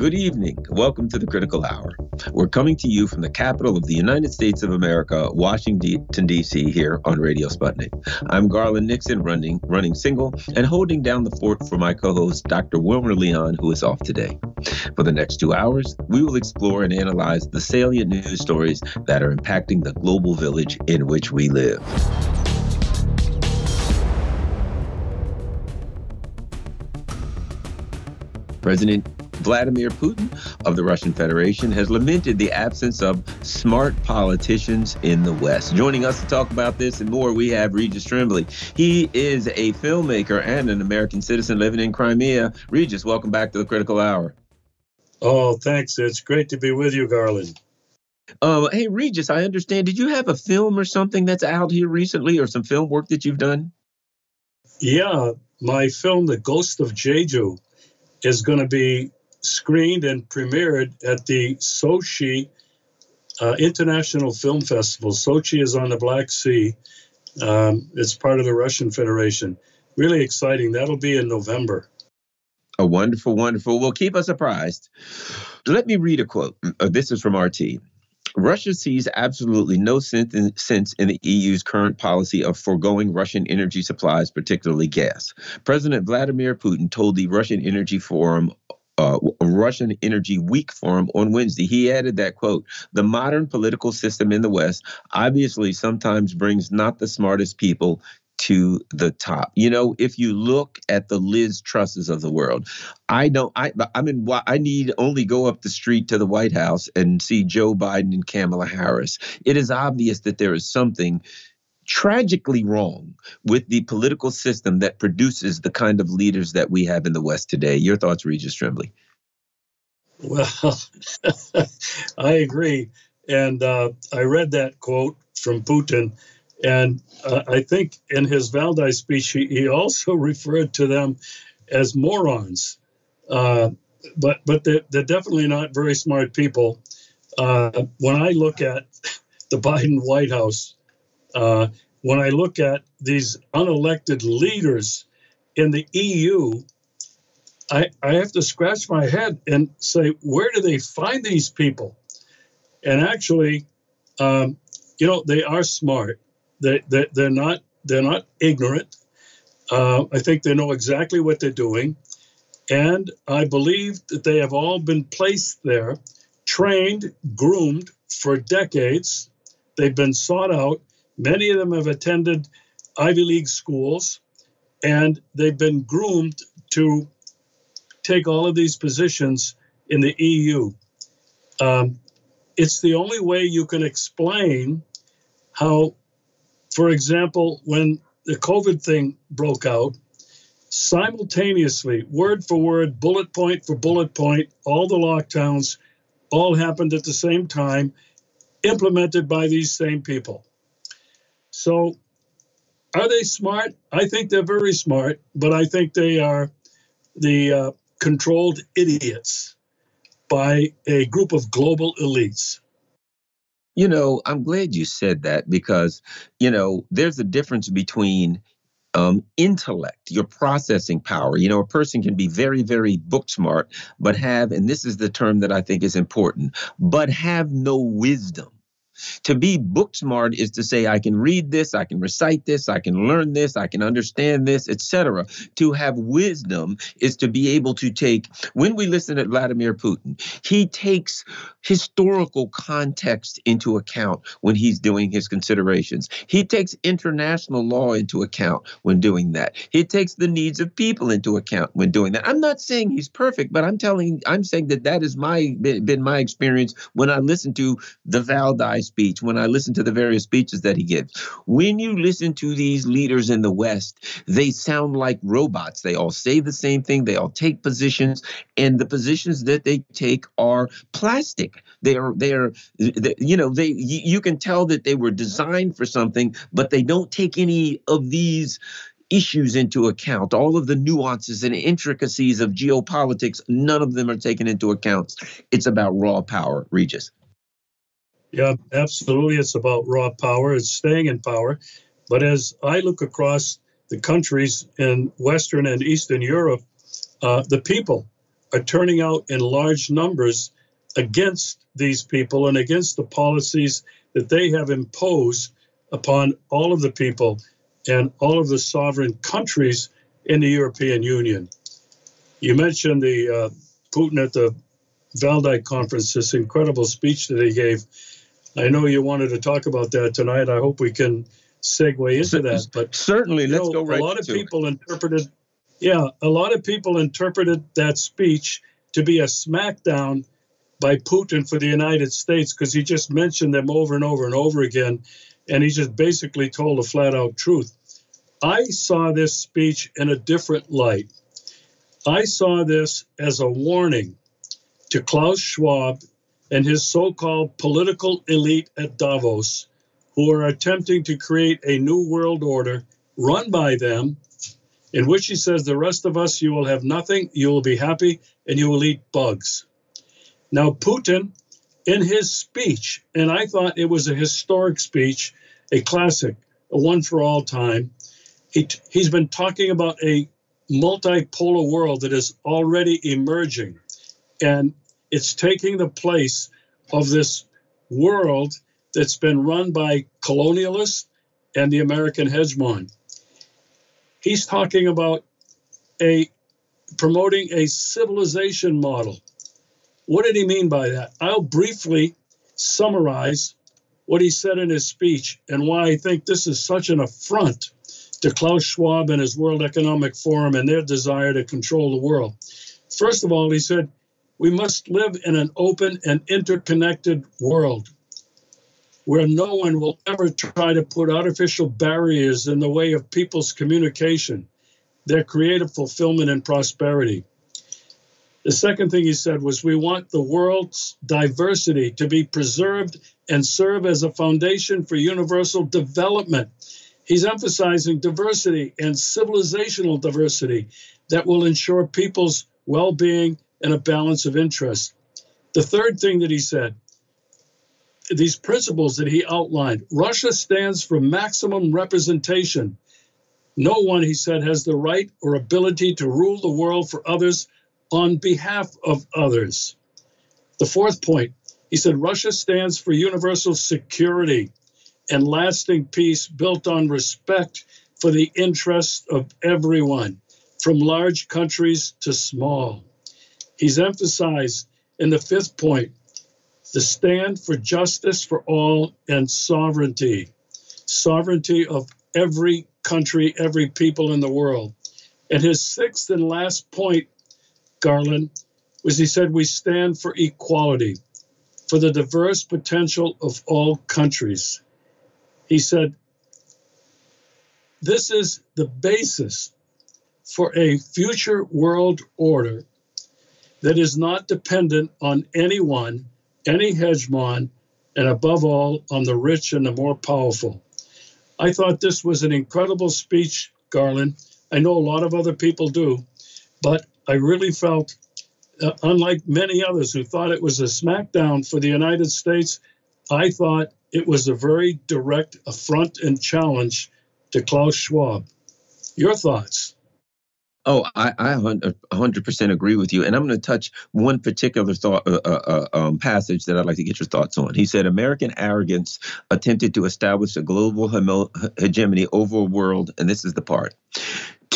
Good evening. Welcome to the Critical Hour. We're coming to you from the capital of the United States of America, Washington, D.C., here on Radio Sputnik. I'm Garland Nixon, running, running single and holding down the fort for my co host, Dr. Wilmer Leon, who is off today. For the next two hours, we will explore and analyze the salient news stories that are impacting the global village in which we live. President Vladimir Putin of the Russian Federation has lamented the absence of smart politicians in the West. Joining us to talk about this and more, we have Regis Tremblay. He is a filmmaker and an American citizen living in Crimea. Regis, welcome back to the Critical Hour. Oh, thanks. It's great to be with you, Garland. Uh, hey, Regis, I understand. Did you have a film or something that's out here recently, or some film work that you've done? Yeah, my film, The Ghost of Jeju, is going to be screened and premiered at the Sochi uh, International Film Festival. Sochi is on the Black Sea. Um, it's part of the Russian Federation. Really exciting. That'll be in November. A wonderful, wonderful. Well, keep us apprised. Let me read a quote. Uh, this is from RT. Russia sees absolutely no sense in, sense in the EU's current policy of foregoing Russian energy supplies, particularly gas. President Vladimir Putin told the Russian Energy Forum uh, Russian Energy Week forum on Wednesday. He added that quote: "The modern political system in the West obviously sometimes brings not the smartest people to the top. You know, if you look at the Liz Trusses of the world, I don't. I I mean, I need only go up the street to the White House and see Joe Biden and Kamala Harris. It is obvious that there is something tragically wrong with the political system that produces the kind of leaders that we have in the West today. Your thoughts, Regis Tremblay? Well, I agree. And uh, I read that quote from Putin and uh, I think in his Valdai speech, he, also referred to them as morons. Uh, but but they're, they're, definitely not very smart people. Uh, when I look at the Biden White House, uh, when I look at these unelected leaders in the EU, I, I have to scratch my head and say, where do they find these people? And actually, um, you know, they are smart they, they, they're not they're not ignorant. Uh, I think they know exactly what they're doing, and I believe that they have all been placed there, trained, groomed for decades. They've been sought out. Many of them have attended Ivy League schools, and they've been groomed to take all of these positions in the EU. Um, it's the only way you can explain how for example, when the COVID thing broke out, simultaneously, word for word, bullet point for bullet point, all the lockdowns all happened at the same time, implemented by these same people. So, are they smart? I think they're very smart, but I think they are the uh, controlled idiots by a group of global elites. You know, I'm glad you said that because, you know, there's a difference between um, intellect, your processing power. You know, a person can be very, very book smart, but have, and this is the term that I think is important, but have no wisdom. To be book smart is to say I can read this, I can recite this, I can learn this, I can understand this, etc. To have wisdom is to be able to take when we listen to Vladimir Putin, he takes historical context into account when he's doing his considerations. He takes international law into account when doing that. He takes the needs of people into account when doing that. I'm not saying he's perfect, but I'm telling I'm saying that that is my been my experience when I listen to the Valdai speech, when I listen to the various speeches that he gives. When you listen to these leaders in the West, they sound like robots. They all say the same thing, they all take positions, and the positions that they take are plastic. They are, they are, you know, they, you can tell that they were designed for something, but they don't take any of these issues into account, all of the nuances and intricacies of geopolitics, none of them are taken into account. It's about raw power, Regis. Yeah, absolutely. It's about raw power, it's staying in power. But as I look across the countries in Western and Eastern Europe, uh, the people are turning out in large numbers against these people and against the policies that they have imposed upon all of the people and all of the sovereign countries in the European Union. You mentioned the uh, Putin at the Valdai conference, this incredible speech that he gave. I know you wanted to talk about that tonight. I hope we can segue into that. But certainly, let's know, go right. A lot of it. people interpreted, yeah, a lot of people interpreted that speech to be a smackdown by Putin for the United States because he just mentioned them over and over and over again, and he just basically told a flat out truth. I saw this speech in a different light. I saw this as a warning to Klaus Schwab and his so called political elite at Davos, who are attempting to create a new world order run by them, in which he says, The rest of us, you will have nothing, you will be happy, and you will eat bugs. Now, Putin, in his speech, and I thought it was a historic speech, a classic, a one for all time, he, he's been talking about a multipolar world that is already emerging. And it's taking the place of this world that's been run by colonialists and the American hegemon. He's talking about a promoting a civilization model what did he mean by that? I'll briefly summarize what he said in his speech and why I think this is such an affront to Klaus Schwab and his World Economic Forum and their desire to control the world. First of all, he said, we must live in an open and interconnected world where no one will ever try to put artificial barriers in the way of people's communication, their creative fulfillment, and prosperity. The second thing he said was, We want the world's diversity to be preserved and serve as a foundation for universal development. He's emphasizing diversity and civilizational diversity that will ensure people's well being and a balance of interests. The third thing that he said, these principles that he outlined Russia stands for maximum representation. No one, he said, has the right or ability to rule the world for others on behalf of others. The fourth point, he said Russia stands for universal security and lasting peace built on respect for the interests of everyone, from large countries to small. He's emphasized in the fifth point the stand for justice for all and sovereignty, sovereignty of every country, every people in the world. And his sixth and last point Garland was he said, We stand for equality, for the diverse potential of all countries. He said, This is the basis for a future world order that is not dependent on anyone, any hegemon, and above all, on the rich and the more powerful. I thought this was an incredible speech, Garland. I know a lot of other people do, but I really felt, uh, unlike many others who thought it was a smackdown for the United States, I thought it was a very direct affront and challenge to Klaus Schwab. Your thoughts? Oh, I, I 100% agree with you. And I'm going to touch one particular thought, uh, uh, uh, um, passage that I'd like to get your thoughts on. He said American arrogance attempted to establish a global hegemony over a world, and this is the part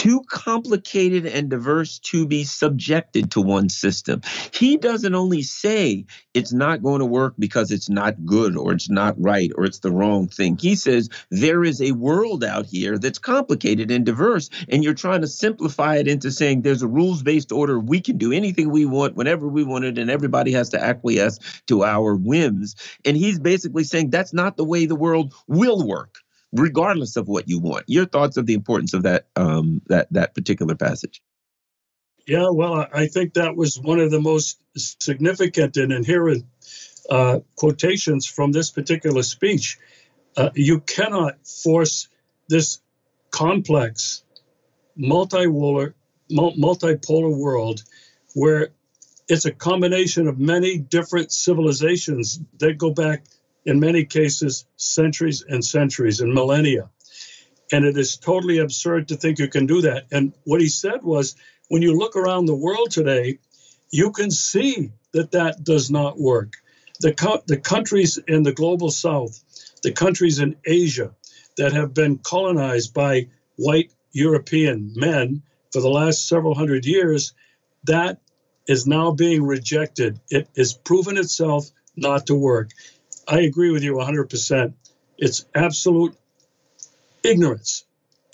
too complicated and diverse to be subjected to one system. He doesn't only say it's not going to work because it's not good or it's not right or it's the wrong thing. He says there is a world out here that's complicated and diverse, and you're trying to simplify it into saying there's a rules based order. We can do anything we want whenever we want it, and everybody has to acquiesce to our whims. And he's basically saying that's not the way the world will work regardless of what you want. Your thoughts of the importance of that um, that that particular passage. Yeah, well, I think that was one of the most significant and inherent uh, quotations from this particular speech. Uh, you cannot force this complex, multipolar, multipolar world where it's a combination of many different civilizations that go back in many cases, centuries and centuries and millennia. And it is totally absurd to think you can do that. And what he said was when you look around the world today, you can see that that does not work. The, co- the countries in the global south, the countries in Asia that have been colonized by white European men for the last several hundred years, that is now being rejected. It has proven itself not to work. I agree with you 100%. It's absolute ignorance,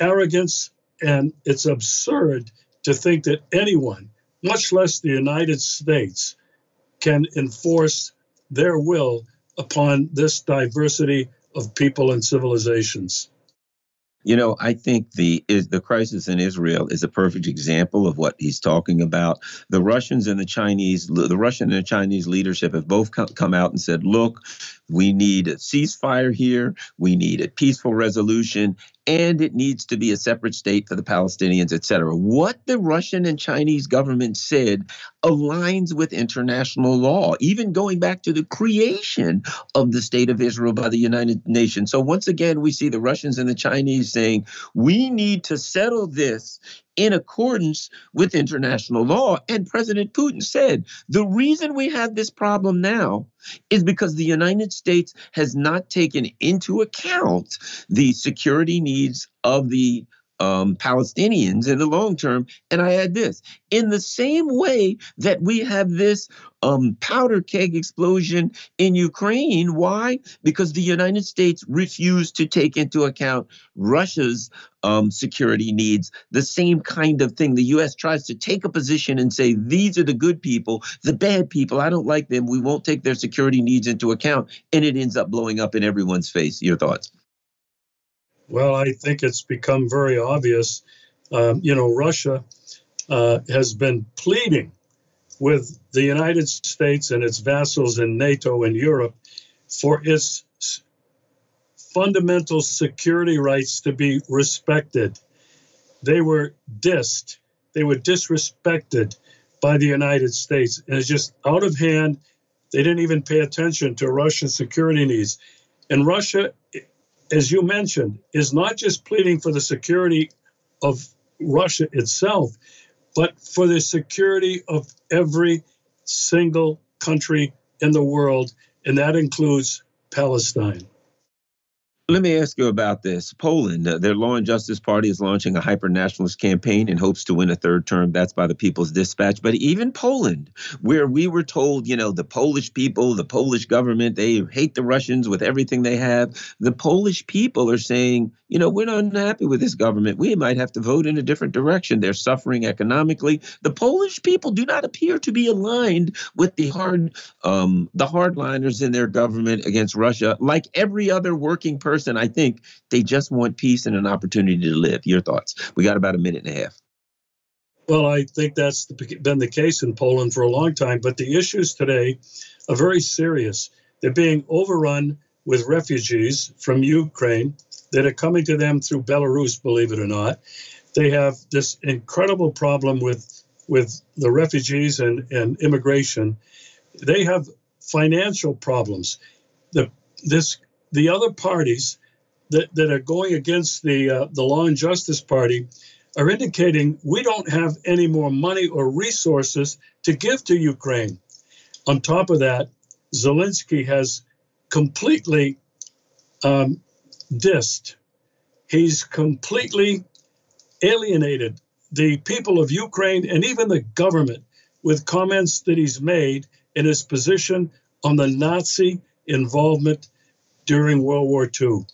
arrogance, and it's absurd to think that anyone, much less the United States, can enforce their will upon this diversity of people and civilizations. You know, I think the is the crisis in Israel is a perfect example of what he's talking about. The Russians and the Chinese, the Russian and the Chinese leadership have both come out and said, "Look, we need a ceasefire here. We need a peaceful resolution, and it needs to be a separate state for the Palestinians, et cetera. What the Russian and Chinese government said aligns with international law, even going back to the creation of the state of Israel by the United Nations. So once again, we see the Russians and the Chinese saying, "We need to settle this in accordance with international law. And President Putin said the reason we have this problem now is because the United States has not taken into account the security needs of the um, Palestinians in the long term. And I add this in the same way that we have this um, powder keg explosion in Ukraine. Why? Because the United States refused to take into account Russia's um, security needs. The same kind of thing. The U.S. tries to take a position and say, these are the good people, the bad people, I don't like them. We won't take their security needs into account. And it ends up blowing up in everyone's face. Your thoughts? Well, I think it's become very obvious. Um, you know, Russia uh, has been pleading with the United States and its vassals in NATO and Europe for its fundamental security rights to be respected. They were dissed, they were disrespected by the United States. And it's just out of hand. They didn't even pay attention to Russian security needs. And Russia as you mentioned, is not just pleading for the security of Russia itself, but for the security of every single country in the world, and that includes Palestine. Let me ask you about this. Poland, uh, their Law and Justice Party is launching a hyper nationalist campaign in hopes to win a third term. That's by the People's Dispatch. But even Poland, where we were told, you know, the Polish people, the Polish government, they hate the Russians with everything they have. The Polish people are saying, you know, we're not unhappy with this government. We might have to vote in a different direction. They're suffering economically. The Polish people do not appear to be aligned with the hard, um, the hardliners in their government against Russia, like every other working person person, I think they just want peace and an opportunity to live. Your thoughts? We got about a minute and a half. Well, I think that's been the case in Poland for a long time, but the issues today are very serious. They're being overrun with refugees from Ukraine that are coming to them through Belarus, believe it or not. They have this incredible problem with with the refugees and, and immigration. They have financial problems. The this the other parties that, that are going against the uh, the Law and Justice Party are indicating we don't have any more money or resources to give to Ukraine. On top of that, Zelensky has completely um, dissed. He's completely alienated the people of Ukraine and even the government with comments that he's made in his position on the Nazi involvement during World War II.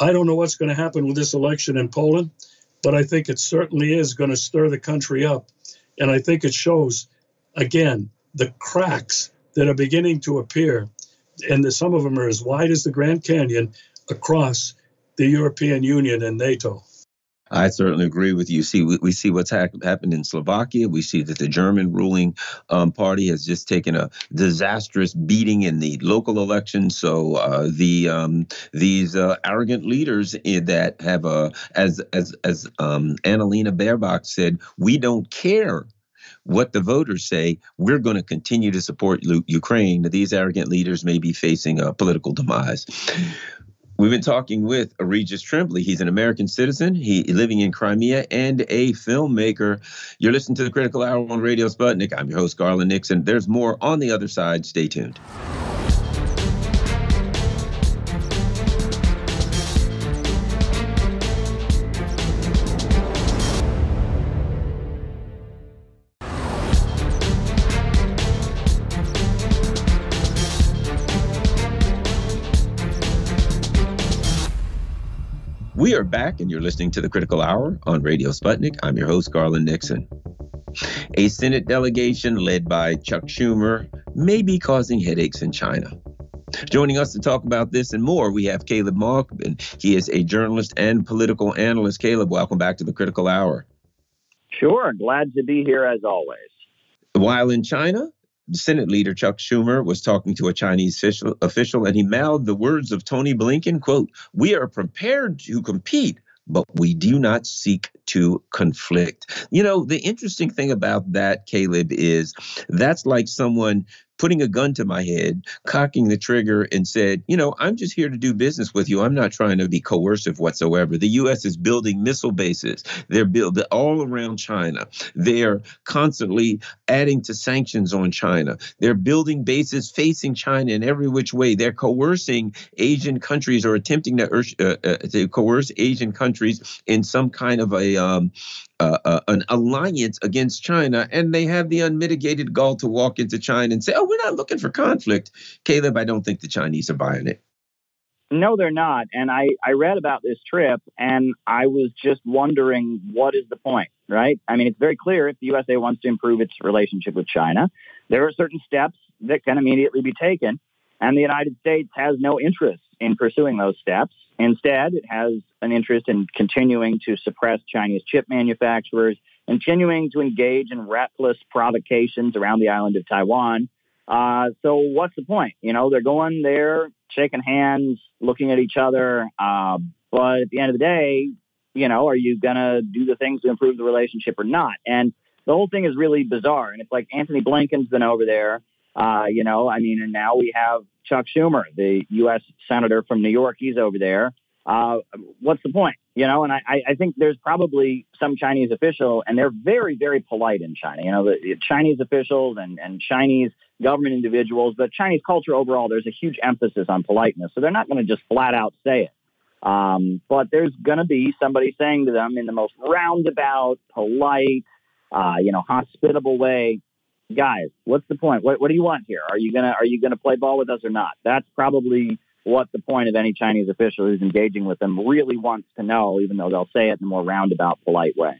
I don't know what's going to happen with this election in Poland, but I think it certainly is going to stir the country up. And I think it shows, again, the cracks that are beginning to appear. And some of them are as wide as the Grand Canyon across the European Union and NATO. I certainly agree with you. See, we, we see what's ha- happened in Slovakia. We see that the German ruling um, party has just taken a disastrous beating in the local election. So uh, the um, these uh, arrogant leaders that have, uh, as as as um, Annalena Baerbock said, we don't care what the voters say, we're going to continue to support Ukraine. These arrogant leaders may be facing a political demise We've been talking with Regis Tremblay. He's an American citizen. He living in Crimea and a filmmaker. You're listening to the Critical Hour on Radio Sputnik. I'm your host, Garland Nixon. There's more on the other side. Stay tuned. Are back, and you're listening to the Critical Hour on Radio Sputnik. I'm your host, Garland Nixon. A Senate delegation led by Chuck Schumer may be causing headaches in China. Joining us to talk about this and more, we have Caleb Maupin. He is a journalist and political analyst. Caleb, welcome back to the Critical Hour. Sure, glad to be here as always. While in China, Senate leader Chuck Schumer was talking to a Chinese official, official and he mouthed the words of Tony Blinken, quote, "We are prepared to compete, but we do not seek to conflict." You know, the interesting thing about that, Caleb, is that's like someone putting a gun to my head, cocking the trigger, and said, You know, I'm just here to do business with you. I'm not trying to be coercive whatsoever. The U.S. is building missile bases, they're built all around China. They're constantly adding to sanctions on China. They're building bases facing China in every which way. They're coercing Asian countries or attempting to, uh, uh, to coerce Asian countries in some kind of a um, uh, uh, an alliance against China, and they have the unmitigated gall to walk into China and say, "Oh, we're not looking for conflict." Caleb, I don't think the Chinese are buying it. No, they're not. And I, I read about this trip, and I was just wondering, what is the point, right? I mean, it's very clear if the USA wants to improve its relationship with China, there are certain steps that can immediately be taken, and the United States has no interest in pursuing those steps. Instead, it has an interest in continuing to suppress Chinese chip manufacturers, continuing to engage in reckless provocations around the island of Taiwan. Uh, so, what's the point? You know, they're going there, shaking hands, looking at each other. Uh, but at the end of the day, you know, are you going to do the things to improve the relationship or not? And the whole thing is really bizarre. And it's like Anthony Blinken's been over there. Uh, you know, I mean, and now we have Chuck Schumer, the U.S. senator from New York. He's over there. Uh, what's the point? You know, and I, I think there's probably some Chinese official, and they're very, very polite in China. You know, the Chinese officials and, and Chinese government individuals, but Chinese culture overall, there's a huge emphasis on politeness. So they're not going to just flat out say it. Um, but there's going to be somebody saying to them in the most roundabout, polite, uh, you know, hospitable way, guys, what's the point? What, what do you want here? Are you gonna are you gonna play ball with us or not? That's probably what the point of any Chinese official who's engaging with them really wants to know, even though they'll say it in a more roundabout, polite way.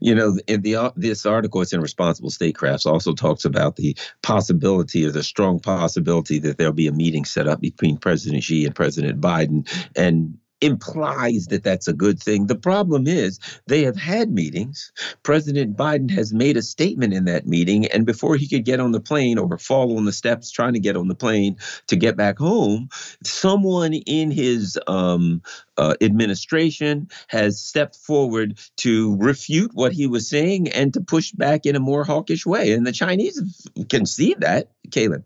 You know, in the this article, it's in Responsible Statecrafts, also talks about the possibility or the strong possibility that there'll be a meeting set up between President Xi and President Biden, and implies that that's a good thing. The problem is they have had meetings. President Biden has made a statement in that meeting, and before he could get on the plane or fall on the steps trying to get on the plane to get back home, someone in his um, uh, administration has stepped forward to refute what he was saying and to push back in a more hawkish way. And the Chinese can see that, Caleb.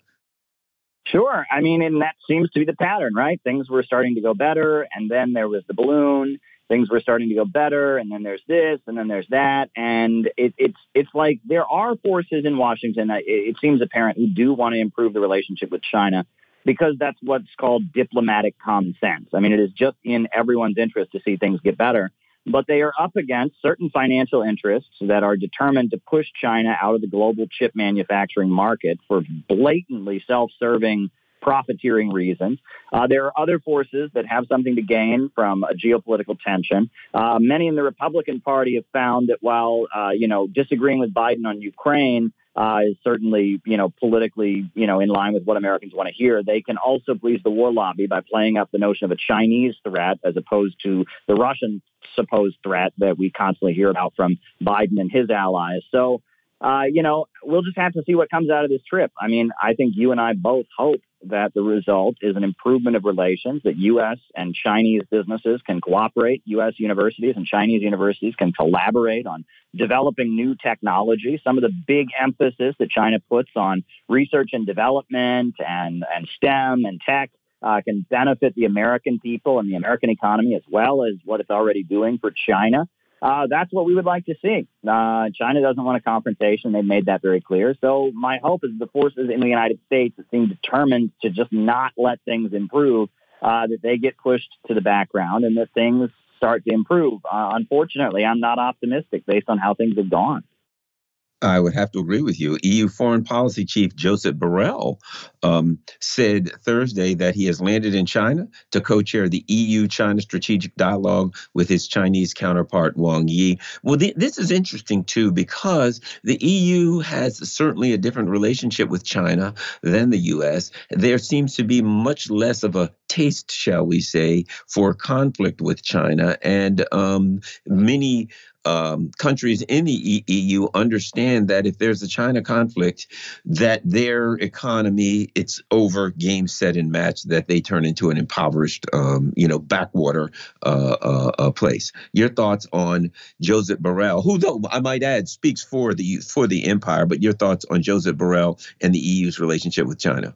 Sure. I mean, and that seems to be the pattern, right? Things were starting to go better, and then there was the balloon. Things were starting to go better, and then there's this, and then there's that, and it, it's it's like there are forces in Washington. It, it seems apparent who do want to improve the relationship with China because that's what's called diplomatic common sense. I mean, it is just in everyone's interest to see things get better but they are up against certain financial interests that are determined to push China out of the global chip manufacturing market for blatantly self serving profiteering reasons. Uh, there are other forces that have something to gain from a geopolitical tension. Uh, many in the Republican Party have found that while, uh, you know, disagreeing with Biden on Ukraine, uh, is certainly, you know, politically, you know, in line with what Americans want to hear. They can also please the war lobby by playing up the notion of a Chinese threat as opposed to the Russian supposed threat that we constantly hear about from Biden and his allies. So, uh, you know, we'll just have to see what comes out of this trip. I mean, I think you and I both hope that the result is an improvement of relations, that U.S. and Chinese businesses can cooperate, U.S. universities and Chinese universities can collaborate on developing new technology. Some of the big emphasis that China puts on research and development and, and STEM and tech uh, can benefit the American people and the American economy as well as what it's already doing for China. Uh, that's what we would like to see. Uh, China doesn't want a confrontation. They've made that very clear. So my hope is the forces in the United States seem determined to just not let things improve, uh, that they get pushed to the background and that things start to improve. Uh, unfortunately, I'm not optimistic based on how things have gone. I would have to agree with you. EU Foreign Policy Chief Joseph Borrell um, said Thursday that he has landed in China to co chair the EU China Strategic Dialogue with his Chinese counterpart, Wang Yi. Well, the, this is interesting, too, because the EU has certainly a different relationship with China than the US. There seems to be much less of a taste, shall we say, for conflict with China. And um, many um, countries in the EU understand that if there's a China conflict, that their economy it's over, game set and match, that they turn into an impoverished, um, you know, backwater uh, uh, uh, place. Your thoughts on Joseph Borrell, who, though I might add, speaks for the for the empire, but your thoughts on Joseph Borrell and the EU's relationship with China?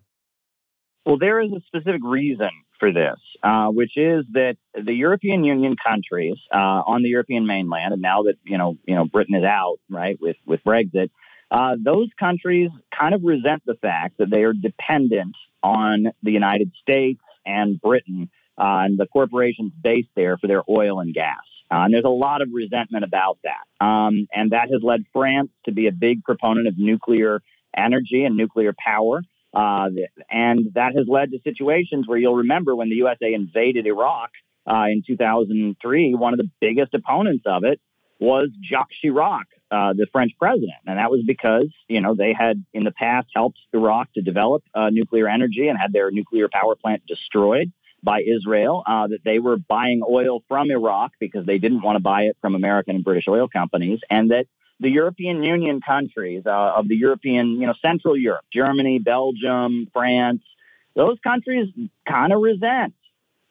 Well, there is a specific reason for this, uh, which is that the European Union countries uh, on the European mainland, and now that you know, you know, Britain is out, right, with with Brexit, uh, those countries kind of resent the fact that they are dependent on the United States and Britain uh, and the corporations based there for their oil and gas. Uh, and there's a lot of resentment about that, um, and that has led France to be a big proponent of nuclear energy and nuclear power. Uh, and that has led to situations where you'll remember when the USA invaded Iraq uh, in 2003, one of the biggest opponents of it was Jacques Chirac, uh, the French president. And that was because, you know, they had in the past helped Iraq to develop uh, nuclear energy and had their nuclear power plant destroyed by Israel, uh, that they were buying oil from Iraq because they didn't want to buy it from American and British oil companies, and that the European Union countries uh, of the European, you know, Central Europe, Germany, Belgium, France, those countries kind of resent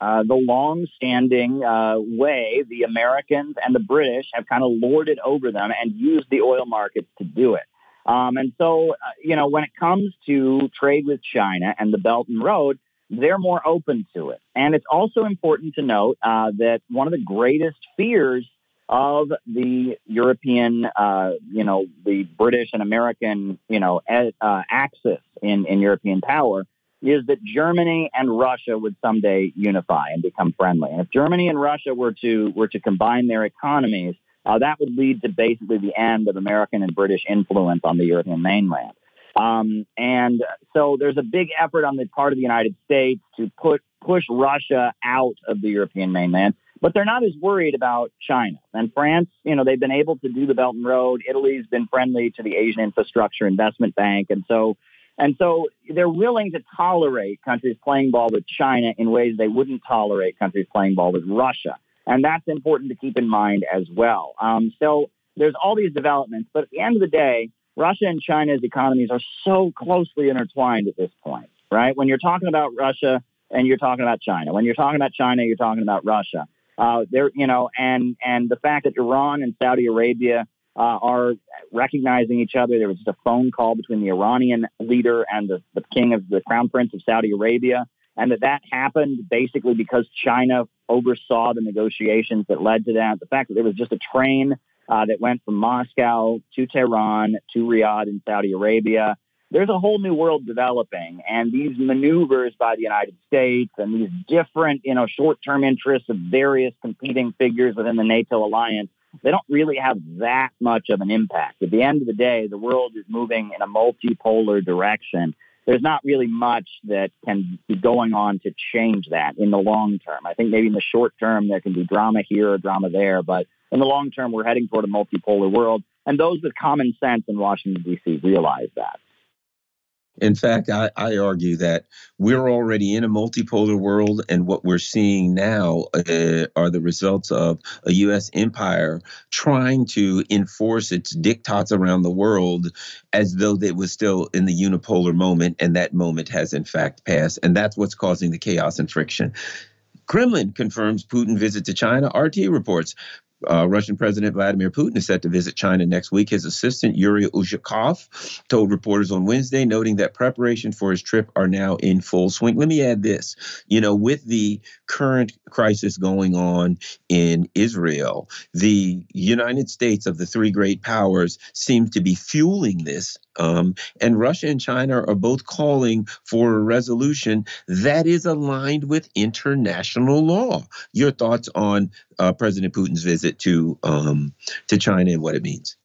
uh, the long-standing uh, way the Americans and the British have kind of lorded over them and used the oil markets to do it. Um, and so, uh, you know, when it comes to trade with China and the Belt and Road, they're more open to it. And it's also important to note uh, that one of the greatest fears of the European, uh, you know, the British and American, you know, uh, axis in, in European power is that Germany and Russia would someday unify and become friendly. And if Germany and Russia were to were to combine their economies, uh, that would lead to basically the end of American and British influence on the European mainland. Um, and so there's a big effort on the part of the United States to put push Russia out of the European mainland. But they're not as worried about China. And France, you know, they've been able to do the Belt and Road. Italy's been friendly to the Asian Infrastructure Investment Bank. And so and so they're willing to tolerate countries playing ball with China in ways they wouldn't tolerate countries playing ball with Russia. And that's important to keep in mind as well. Um, so there's all these developments, but at the end of the day, Russia and China's economies are so closely intertwined at this point, right? When you're talking about Russia and you're talking about China, when you're talking about China, you're talking about Russia. Uh, there, you know, and and the fact that Iran and Saudi Arabia uh, are recognizing each other. There was just a phone call between the Iranian leader and the, the king of the crown prince of Saudi Arabia, and that that happened basically because China oversaw the negotiations that led to that. The fact that there was just a train uh, that went from Moscow to Tehran to Riyadh in Saudi Arabia there's a whole new world developing and these maneuvers by the United States and these different, you know, short-term interests of various competing figures within the NATO alliance, they don't really have that much of an impact. At the end of the day, the world is moving in a multipolar direction. There's not really much that can be going on to change that in the long term. I think maybe in the short term there can be drama here or drama there, but in the long term we're heading toward a multipolar world. And those with common sense in Washington D.C. realize that. In fact, I, I, argue that we're already in a multipolar world, and what we're seeing now uh, are the results of a U.S. empire trying to enforce its diktats around the world as though it was still in the unipolar moment, and that moment has in fact passed. And that's what's causing the chaos and friction. Kremlin confirms Putin visit to China. RT reports uh, Russian President Vladimir Putin is set to visit China next week. His assistant, Yuri Ushakov, told reporters on Wednesday, noting that preparations for his trip are now in full swing. Let me add this you know, with the current crisis going on in Israel, the United States of the three great powers seems to be fueling this. Um, and Russia and China are both calling for a resolution that is aligned with international law. Your thoughts on uh, President Putin's visit to um, to China and what it means?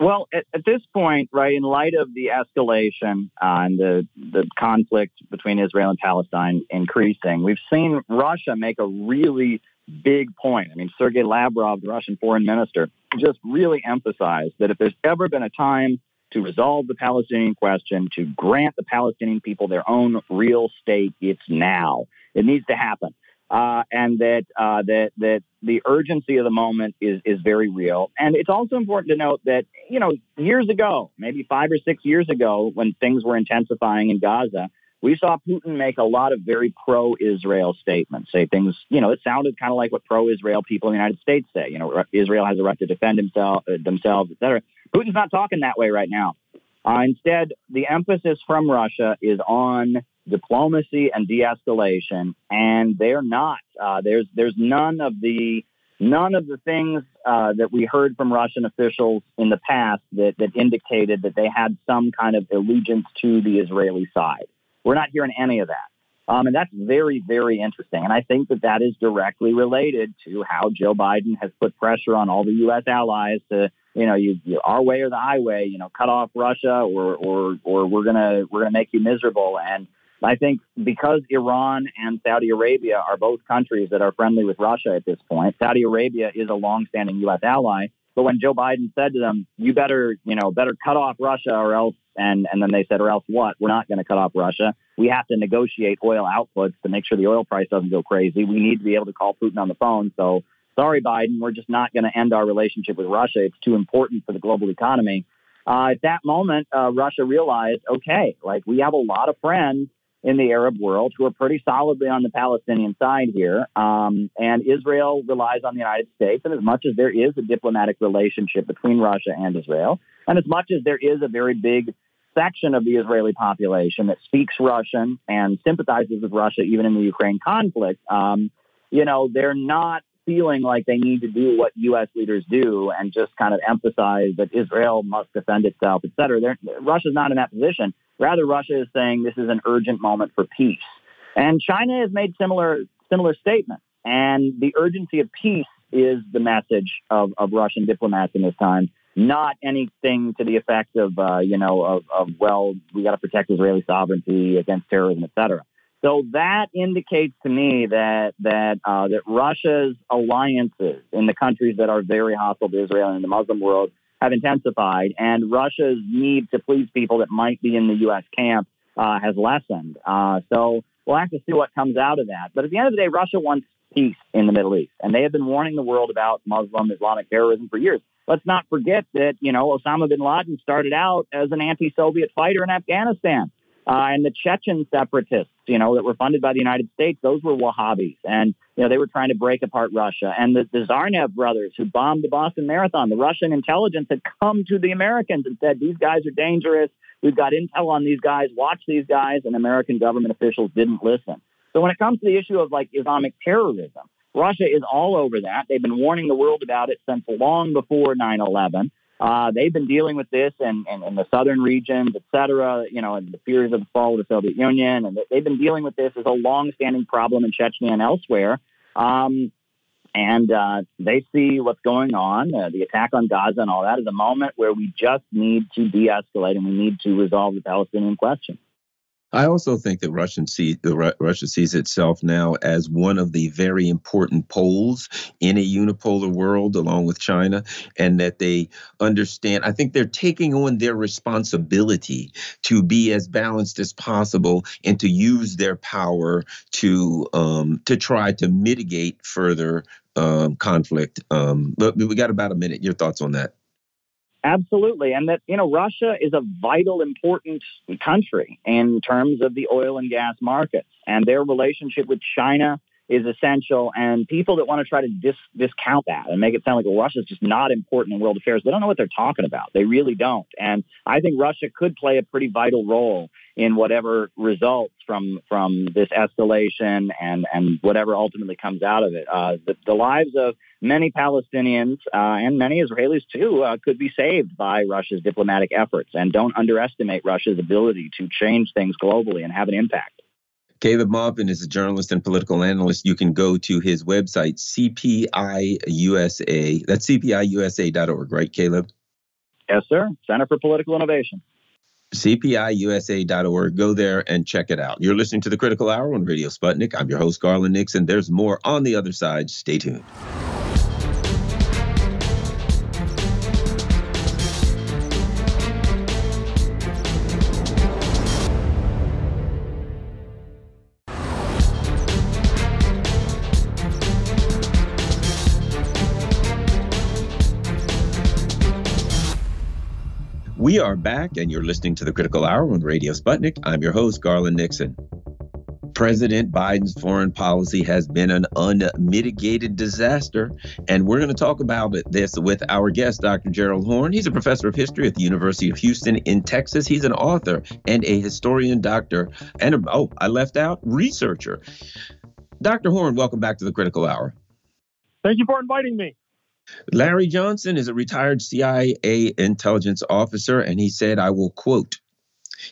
Well, at, at, this point, right, in light of the escalation uh, and the, the conflict between Israel and Palestine increasing, we've seen Russia make a really big point. I mean, Sergei Lavrov, the Russian foreign minister, just really emphasized that if there's ever been a time to resolve the Palestinian question, to grant the Palestinian people their own real state, it's now. It needs to happen uh, and that uh, that that the urgency of the moment is is very real. And it's also important to note that you know years ago, maybe five or six years ago, when things were intensifying in Gaza, we saw Putin make a lot of very pro-Israel statements, say things you know it sounded kind of like what pro-Israel people in the United States say. You know, Israel has a right to defend himself, uh, themselves, etc. Putin's not talking that way right now. Uh, instead, the emphasis from Russia is on diplomacy and de-escalation, and they're not. Uh, there's there's none of the none of the things uh, that we heard from Russian officials in the past that that indicated that they had some kind of allegiance to the Israeli side. We're not hearing any of that. Um, and that's very, very interesting. And I think that that is directly related to how Joe Biden has put pressure on all the U.S. allies to, you know, you, you our way or the highway, you know, cut off Russia or, or, or we're to, we're to make you miserable. And I think because Iran and Saudi Arabia are both countries that are friendly with Russia at this point, Saudi Arabia is a longstanding U.S. ally. But when Joe Biden said to them, "You better, you know, better cut off Russia or else," and and then they said, "Or else what? We're not going to cut off Russia. We have to negotiate oil outputs to make sure the oil price doesn't go crazy. We need to be able to call Putin on the phone." So sorry, Biden, we're just not going to end our relationship with Russia. It's too important for the global economy. Uh, at that moment, uh, Russia realized, okay, like we have a lot of friends in the Arab world who are pretty solidly on the Palestinian side here. Um, and Israel relies on the United States. And as much as there is a diplomatic relationship between Russia and Israel, and as much as there is a very big section of the Israeli population that speaks Russian and sympathizes with Russia, even in the Ukraine conflict, um, you know, they're not feeling like they need to do what U.S. leaders do and just kind of emphasize that Israel must defend itself, et cetera. They're, Russia's not in that position. Rather, Russia is saying this is an urgent moment for peace. And China has made similar similar statements. And the urgency of peace is the message of, of Russian diplomats in this time, not anything to the effect of, uh, you know, of, of well, we got to protect Israeli sovereignty against terrorism, et cetera. So that indicates to me that that uh, that Russia's alliances in the countries that are very hostile to Israel and the Muslim world have intensified, and Russia's need to please people that might be in the U.S. camp uh, has lessened. Uh, so we'll have to see what comes out of that. But at the end of the day, Russia wants peace in the Middle East, and they have been warning the world about Muslim Islamic terrorism for years. Let's not forget that you know Osama bin Laden started out as an anti-Soviet fighter in Afghanistan. Uh, and the Chechen separatists, you know, that were funded by the United States, those were Wahhabis. And, you know, they were trying to break apart Russia. And the, the Tsarnaev brothers who bombed the Boston Marathon, the Russian intelligence had come to the Americans and said, these guys are dangerous. We've got intel on these guys. Watch these guys. And American government officials didn't listen. So when it comes to the issue of like Islamic terrorism, Russia is all over that. They've been warning the world about it since long before 9 11. Uh, they've been dealing with this in, in, in, the southern regions, et cetera, you know, in the periods of the fall of the Soviet Union. And they've been dealing with this as a long-standing problem in Chechnya and elsewhere. Um, and uh, they see what's going on, uh, the attack on Gaza and all that, as a moment where we just need to de-escalate and we need to resolve the Palestinian question. I also think that Russian see, Russia sees itself now as one of the very important poles in a unipolar world, along with China, and that they understand. I think they're taking on their responsibility to be as balanced as possible and to use their power to um, to try to mitigate further um, conflict. Um, but we got about a minute. Your thoughts on that? Absolutely. And that, you know, Russia is a vital, important country in terms of the oil and gas markets. And their relationship with China is essential. And people that want to try to dis- discount that and make it sound like well, Russia's just not important in world affairs, they don't know what they're talking about. They really don't. And I think Russia could play a pretty vital role in whatever results from from this escalation and and whatever ultimately comes out of it. Uh, the, the, lives of many Palestinians uh, and many Israelis too uh, could be saved by Russia's diplomatic efforts. And don't underestimate Russia's ability to change things globally and have an impact. Caleb Maupin is a journalist and political analyst. You can go to his website, CPIUSA. That's CPIUSA.org, right, Caleb? Yes, sir. Center for Political Innovation. CPIUSA.org. Go there and check it out. You're listening to the Critical Hour on Radio Sputnik. I'm your host, Garland Nixon. There's more on the other side. Stay tuned. We are back, and you're listening to the Critical Hour on Radio Sputnik. I'm your host, Garland Nixon. President Biden's foreign policy has been an unmitigated disaster. And we're going to talk about this with our guest, Dr. Gerald Horne. He's a professor of history at the University of Houston in Texas. He's an author and a historian, doctor, and a, oh, I left out researcher. Dr. Horne, welcome back to the Critical Hour. Thank you for inviting me. Larry Johnson is a retired CIA intelligence officer, and he said, I will quote,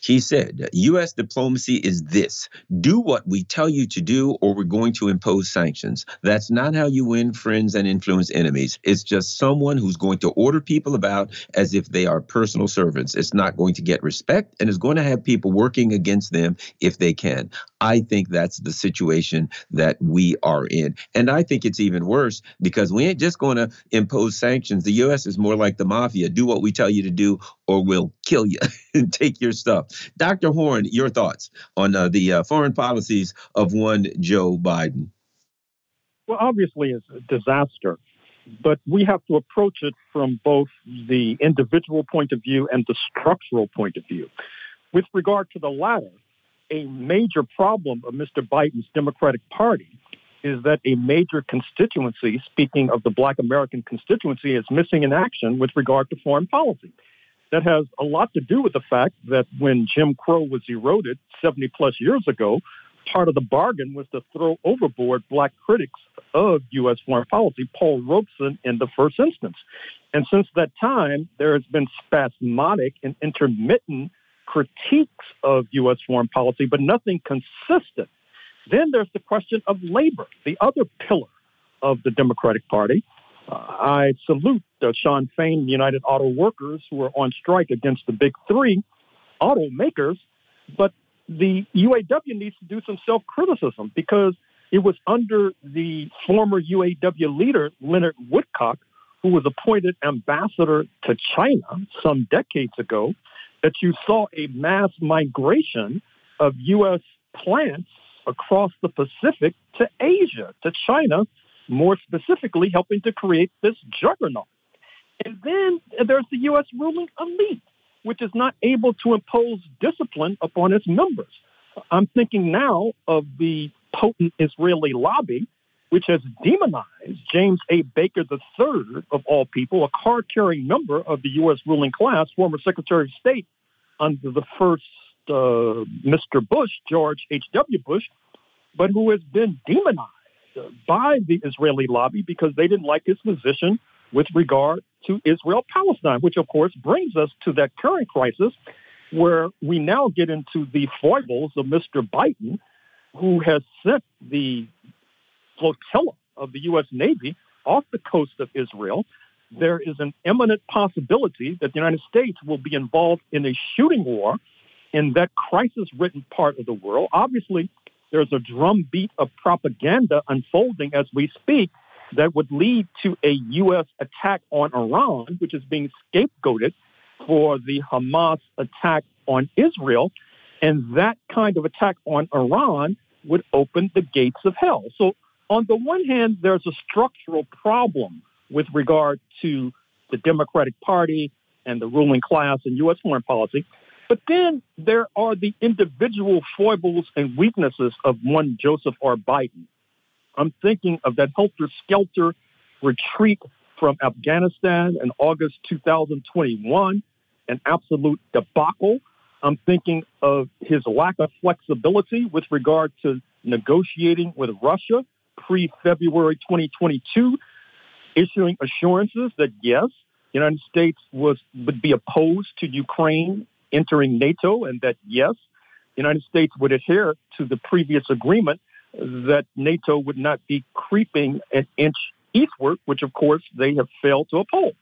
he said, U.S. diplomacy is this do what we tell you to do, or we're going to impose sanctions. That's not how you win friends and influence enemies. It's just someone who's going to order people about as if they are personal servants. It's not going to get respect and is going to have people working against them if they can. I think that's the situation that we are in. And I think it's even worse because we ain't just going to impose sanctions. The U.S. is more like the mafia do what we tell you to do, or we'll kill you and take your stuff. Dr. Horne, your thoughts on uh, the uh, foreign policies of one Joe Biden? Well, obviously, it's a disaster, but we have to approach it from both the individual point of view and the structural point of view. With regard to the latter, a major problem of Mr. Biden's Democratic Party is that a major constituency, speaking of the black American constituency, is missing in action with regard to foreign policy that has a lot to do with the fact that when Jim Crow was eroded 70 plus years ago, part of the bargain was to throw overboard black critics of U.S. foreign policy, Paul Robeson in the first instance. And since that time, there has been spasmodic and intermittent critiques of U.S. foreign policy, but nothing consistent. Then there's the question of labor, the other pillar of the Democratic Party. Uh, I salute uh, Shawn Fain, United Auto Workers, who are on strike against the big three automakers. But the UAW needs to do some self criticism because it was under the former UAW leader, Leonard Woodcock, who was appointed ambassador to China some decades ago, that you saw a mass migration of U.S. plants across the Pacific to Asia, to China, more specifically helping to create this juggernaut. And then there's the U.S. ruling elite, which is not able to impose discipline upon its members. I'm thinking now of the potent Israeli lobby, which has demonized James A. Baker III, of all people, a card carrying member of the U.S. ruling class, former Secretary of State under the first uh, Mr. Bush, George H.W. Bush, but who has been demonized by the Israeli lobby because they didn't like his position with regard to Israel Palestine, which of course brings us to that current crisis where we now get into the foibles of Mr. Biden, who has sent the flotilla of the U.S. Navy off the coast of Israel. There is an imminent possibility that the United States will be involved in a shooting war in that crisis ridden part of the world. Obviously, there's a drumbeat of propaganda unfolding as we speak that would lead to a U.S. attack on Iran, which is being scapegoated for the Hamas attack on Israel. And that kind of attack on Iran would open the gates of hell. So, on the one hand, there's a structural problem with regard to the Democratic Party and the ruling class in U.S. foreign policy. But then there are the individual foibles and weaknesses of one Joseph R. Biden. I'm thinking of that helter skelter retreat from Afghanistan in August 2021, an absolute debacle. I'm thinking of his lack of flexibility with regard to negotiating with Russia pre February 2022, issuing assurances that yes, the United States was would be opposed to Ukraine entering NATO, and that yes, the United States would adhere to the previous agreement that NATO would not be creeping an inch eastward, which of course they have failed to uphold.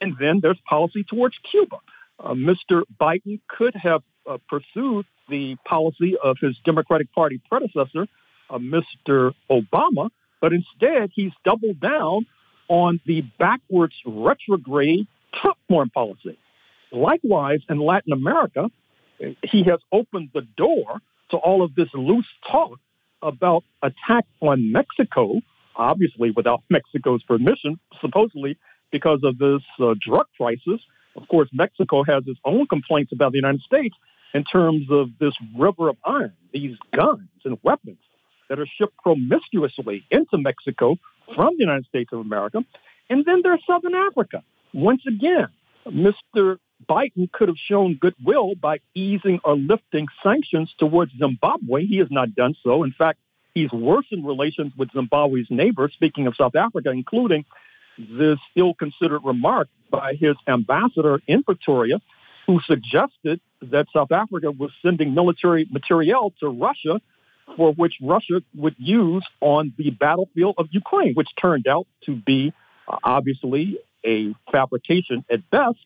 And then there's policy towards Cuba. Uh, Mr. Biden could have uh, pursued the policy of his Democratic Party predecessor, Mr. Obama, but instead he's doubled down on the backwards retrograde Trump foreign policy. Likewise, in Latin America, he has opened the door to all of this loose talk about attack on Mexico, obviously without Mexico's permission, supposedly because of this uh, drug crisis. Of course, Mexico has its own complaints about the United States in terms of this river of iron, these guns and weapons that are shipped promiscuously into Mexico from the United States of America. And then there's Southern Africa. Once again, Mr. Biden could have shown goodwill by easing or lifting sanctions towards Zimbabwe. He has not done so. In fact, he's worsened relations with Zimbabwe's neighbors, speaking of South Africa, including this ill considered remark by his ambassador in Pretoria, who suggested that South Africa was sending military materiel to Russia for which Russia would use on the battlefield of Ukraine, which turned out to be uh, obviously a fabrication at best.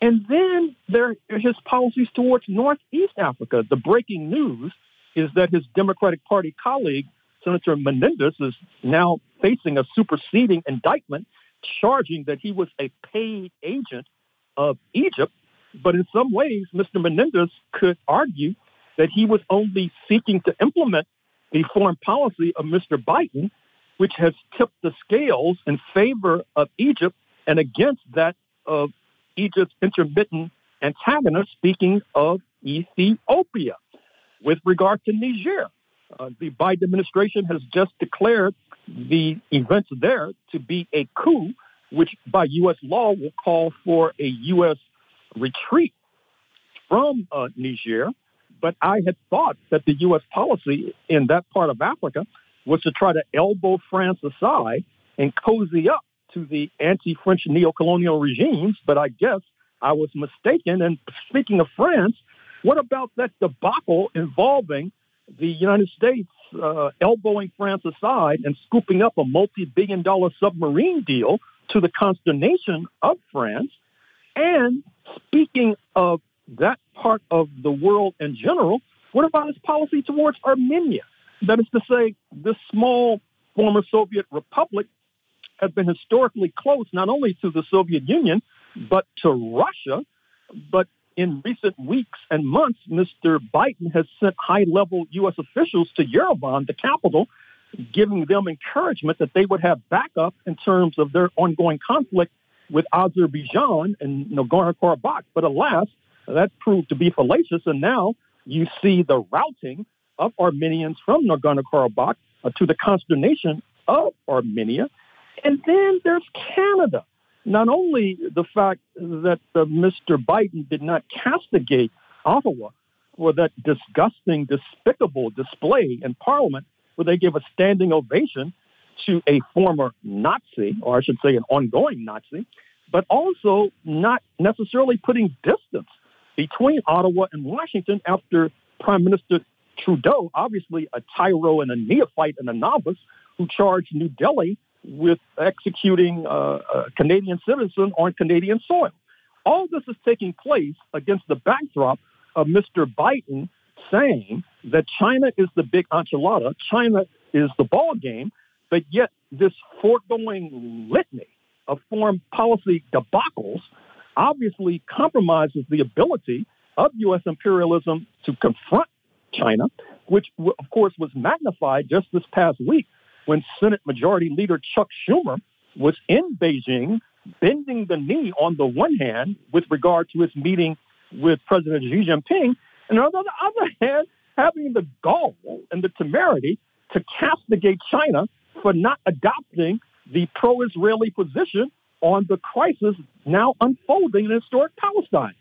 And then there his policies towards Northeast Africa. The breaking news is that his Democratic Party colleague, Senator Menendez, is now facing a superseding indictment charging that he was a paid agent of Egypt. But in some ways, Mr. Menendez could argue that he was only seeking to implement the foreign policy of Mr. Biden, which has tipped the scales in favor of Egypt and against that of Egypt's intermittent antagonist, speaking of Ethiopia. With regard to Niger, uh, the Biden administration has just declared the events there to be a coup, which by U.S. law will call for a U.S. retreat from uh, Niger. But I had thought that the U.S. policy in that part of Africa was to try to elbow France aside and cozy up to the anti-French neo-colonial regimes, but I guess I was mistaken. And speaking of France, what about that debacle involving the United States uh, elbowing France aside and scooping up a multi-billion dollar submarine deal to the consternation of France? And speaking of that part of the world in general, what about his policy towards Armenia? That is to say, this small former Soviet republic has been historically close not only to the Soviet Union, but to Russia. But in recent weeks and months, Mr. Biden has sent high level U.S. officials to Yerevan, the capital, giving them encouragement that they would have backup in terms of their ongoing conflict with Azerbaijan and Nagorno Karabakh. But alas, that proved to be fallacious. And now you see the routing of Armenians from Nagorno Karabakh uh, to the consternation of Armenia. And then there's Canada. Not only the fact that uh, Mr. Biden did not castigate Ottawa for that disgusting, despicable display in Parliament where they gave a standing ovation to a former Nazi, or I should say an ongoing Nazi, but also not necessarily putting distance between Ottawa and Washington after Prime Minister Trudeau, obviously a tyro and a neophyte and a novice, who charged New Delhi with executing uh, a Canadian citizen on Canadian soil. All this is taking place against the backdrop of Mr. Biden saying that China is the big enchilada, China is the ball game, but yet this foregoing litany of foreign policy debacles obviously compromises the ability of U.S. imperialism to confront China, which, of course, was magnified just this past week when Senate Majority Leader Chuck Schumer was in Beijing, bending the knee on the one hand with regard to his meeting with President Xi Jinping, and on the other hand, having the gall and the temerity to castigate China for not adopting the pro Israeli position on the crisis now unfolding in historic Palestine.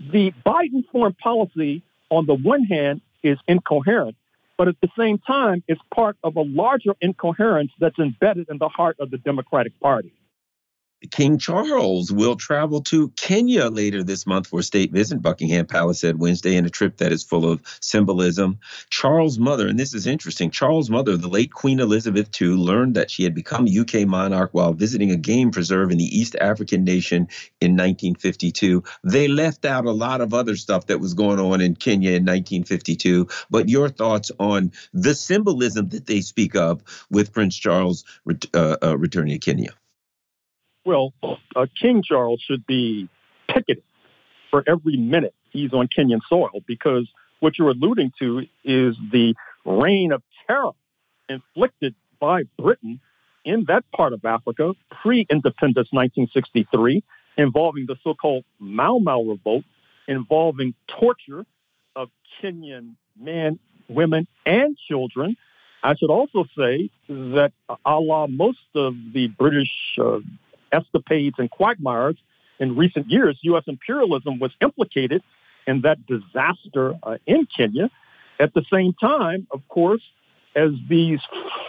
The Biden foreign policy, on the one hand, is incoherent, but at the same time, it's part of a larger incoherence that's embedded in the heart of the Democratic Party. King Charles will travel to Kenya later this month for a state visit. Buckingham Palace said Wednesday in a trip that is full of symbolism. Charles' mother, and this is interesting, Charles' mother, the late Queen Elizabeth II, learned that she had become UK monarch while visiting a game preserve in the East African nation in 1952. They left out a lot of other stuff that was going on in Kenya in 1952. But your thoughts on the symbolism that they speak of with Prince Charles uh, uh, returning to Kenya? Well, uh, King Charles should be picketed for every minute he's on Kenyan soil because what you're alluding to is the reign of terror inflicted by Britain in that part of Africa pre-independence 1963 involving the so-called Mau Mau revolt involving torture of Kenyan men, women, and children. I should also say that, a la most of the British uh, escapades and quagmires in recent years, U.S. imperialism was implicated in that disaster uh, in Kenya. At the same time, of course, as these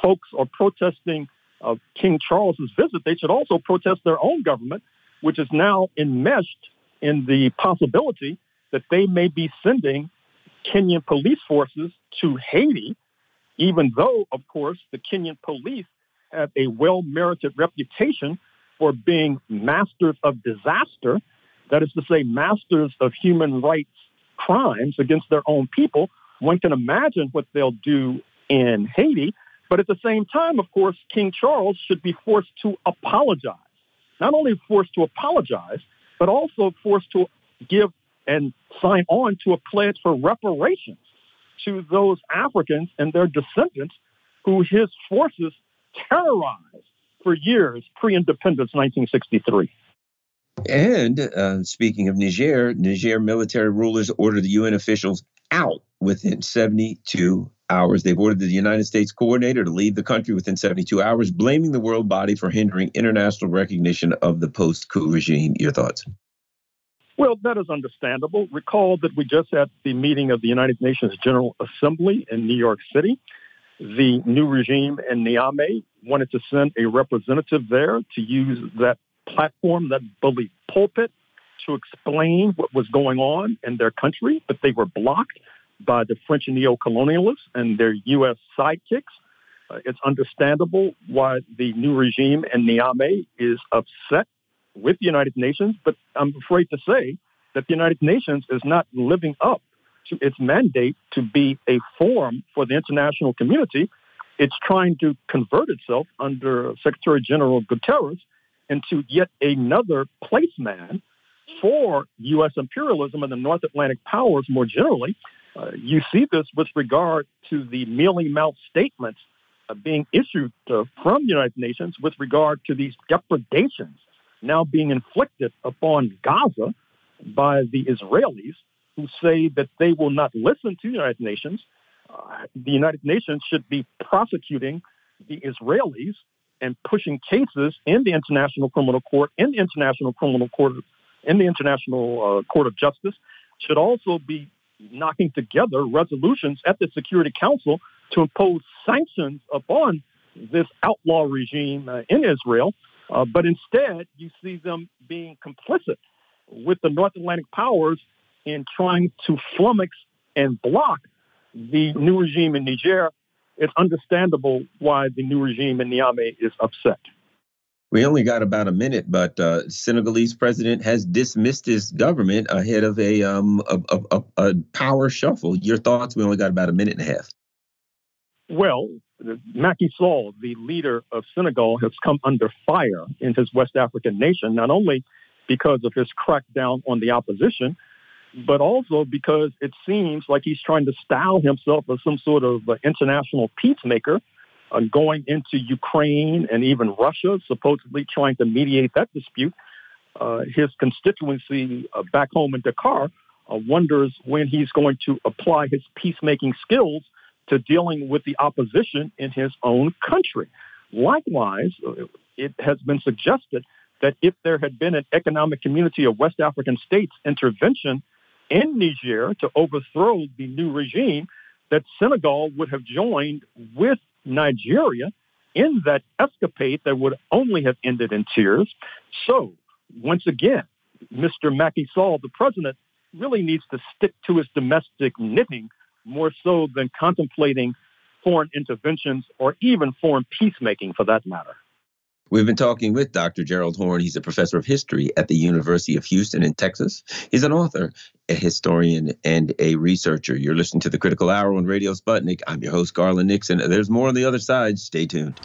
folks are protesting uh, King Charles's visit, they should also protest their own government, which is now enmeshed in the possibility that they may be sending Kenyan police forces to Haiti, even though, of course, the Kenyan police have a well merited reputation for being masters of disaster, that is to say, masters of human rights crimes against their own people. One can imagine what they'll do in Haiti. But at the same time, of course, King Charles should be forced to apologize. Not only forced to apologize, but also forced to give and sign on to a pledge for reparations to those Africans and their descendants who his forces terrorized for years pre independence 1963. And uh, speaking of Niger, Niger military rulers ordered the UN officials out within 72 hours. They've ordered the United States coordinator to leave the country within 72 hours, blaming the world body for hindering international recognition of the post coup regime. Your thoughts? Well, that is understandable. Recall that we just had the meeting of the United Nations General Assembly in New York City. The new regime in Niamey wanted to send a representative there to use that platform, that bully pulpit, to explain what was going on in their country, but they were blocked by the French neo-colonialists and their U.S. sidekicks. Uh, it's understandable why the new regime in Niamey is upset with the United Nations, but I'm afraid to say that the United Nations is not living up to its mandate to be a forum for the international community it's trying to convert itself under Secretary General Guterres into yet another placeman for U.S. imperialism and the North Atlantic powers more generally. Uh, you see this with regard to the mealy mouth statements uh, being issued uh, from the United Nations with regard to these depredations now being inflicted upon Gaza by the Israelis, who say that they will not listen to the United Nations the United Nations should be prosecuting the Israelis and pushing cases in the International Criminal Court, in the International Criminal Court, in the International uh, Court of Justice, should also be knocking together resolutions at the Security Council to impose sanctions upon this outlaw regime uh, in Israel. Uh, but instead, you see them being complicit with the North Atlantic powers in trying to flummox and block the new regime in Niger, it's understandable why the new regime in Niamey is upset. We only got about a minute, but uh, Senegalese president has dismissed his government ahead of a, um, a, a, a power shuffle. Your thoughts? We only got about a minute and a half. Well, Macky Sall, the leader of Senegal, has come under fire in his West African nation, not only because of his crackdown on the opposition, but also because it seems like he's trying to style himself as some sort of uh, international peacemaker, uh, going into Ukraine and even Russia, supposedly trying to mediate that dispute. Uh, his constituency uh, back home in Dakar uh, wonders when he's going to apply his peacemaking skills to dealing with the opposition in his own country. Likewise, it has been suggested that if there had been an economic community of West African states intervention in Niger to overthrow the new regime, that Senegal would have joined with Nigeria in that escapade that would only have ended in tears. So, once again, Mr. Macky Sall, the president, really needs to stick to his domestic knitting more so than contemplating foreign interventions or even foreign peacemaking for that matter. We've been talking with Dr. Gerald Horne. He's a professor of history at the University of Houston in Texas. He's an author, a historian, and a researcher. You're listening to the Critical Hour on Radio Sputnik. I'm your host, Garland Nixon. There's more on the other side. Stay tuned.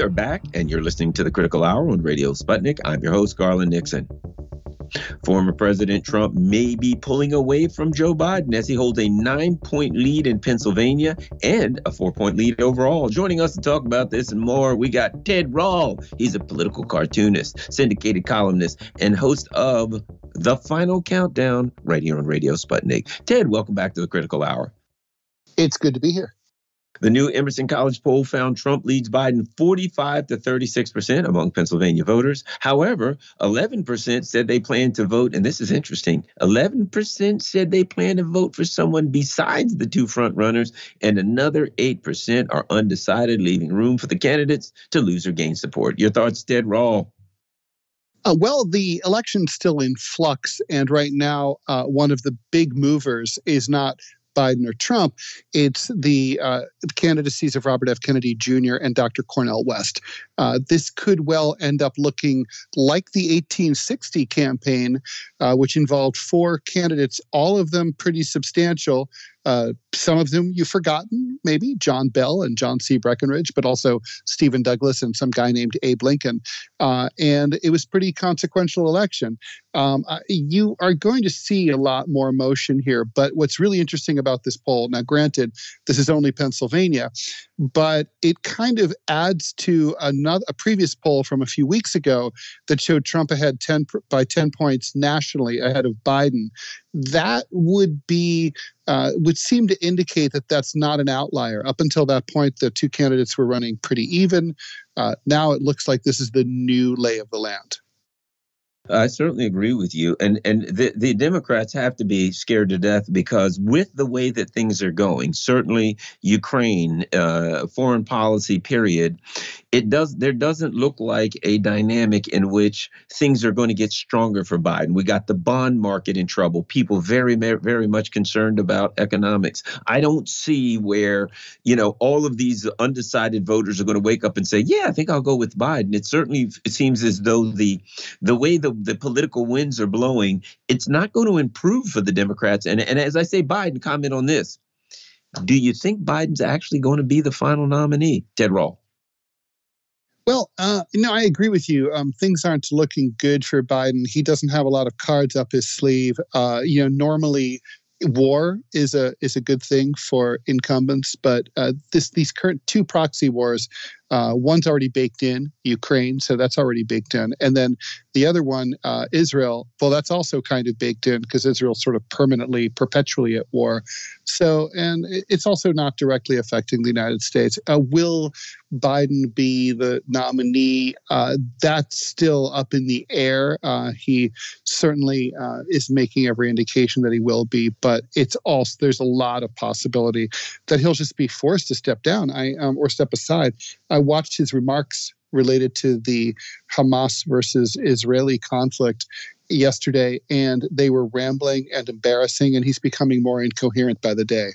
We are back, and you're listening to the Critical Hour on Radio Sputnik. I'm your host, Garland Nixon. Former President Trump may be pulling away from Joe Biden as he holds a nine point lead in Pennsylvania and a four point lead overall. Joining us to talk about this and more, we got Ted Rall. He's a political cartoonist, syndicated columnist, and host of The Final Countdown right here on Radio Sputnik. Ted, welcome back to the Critical Hour. It's good to be here. The new Emerson College poll found Trump leads Biden 45 to 36 percent among Pennsylvania voters. However, 11 percent said they plan to vote, and this is interesting 11 percent said they plan to vote for someone besides the two frontrunners, and another 8 percent are undecided, leaving room for the candidates to lose or gain support. Your thoughts, Ted Rall? Uh, well, the election's still in flux, and right now, uh, one of the big movers is not Biden or Trump. It's the uh, candidacies of Robert F. Kennedy Jr. and Dr. Cornel West. Uh, this could well end up looking like the 1860 campaign, uh, which involved four candidates, all of them pretty substantial, uh, some of them you've forgotten, maybe John Bell and John C. Breckinridge, but also Stephen Douglas and some guy named Abe Lincoln. Uh, and it was pretty consequential election. Um, you are going to see a lot more emotion here. But what's really interesting about this poll, now granted, this is only Pennsylvania, but it kind of adds to another a previous poll from a few weeks ago that showed Trump ahead 10 by 10 points nationally ahead of Biden. That would be uh, would seem to indicate that that's not an outlier. Up until that point, the two candidates were running pretty even. Uh, now it looks like this is the new lay of the land. I certainly agree with you, and and the the Democrats have to be scared to death because with the way that things are going, certainly Ukraine, uh, foreign policy, period, it does there doesn't look like a dynamic in which things are going to get stronger for Biden. We got the bond market in trouble. People very very much concerned about economics. I don't see where you know all of these undecided voters are going to wake up and say, "Yeah, I think I'll go with Biden." It certainly it seems as though the the way the the political winds are blowing, it's not going to improve for the Democrats. And, and as I say, Biden, comment on this. Do you think Biden's actually going to be the final nominee, Ted Rall? Well, uh, no, I agree with you. Um, things aren't looking good for Biden. He doesn't have a lot of cards up his sleeve. Uh, you know, normally war is a is a good thing for incumbents, but uh, this these current two proxy wars uh, one's already baked in, Ukraine, so that's already baked in. And then the other one, uh, Israel, well, that's also kind of baked in because Israel's sort of permanently, perpetually at war. So, and it's also not directly affecting the United States. Uh, will Biden be the nominee? Uh, that's still up in the air. Uh, he certainly uh, is making every indication that he will be, but it's also, there's a lot of possibility that he'll just be forced to step down I, um, or step aside. Watched his remarks related to the Hamas versus Israeli conflict yesterday, and they were rambling and embarrassing, and he's becoming more incoherent by the day.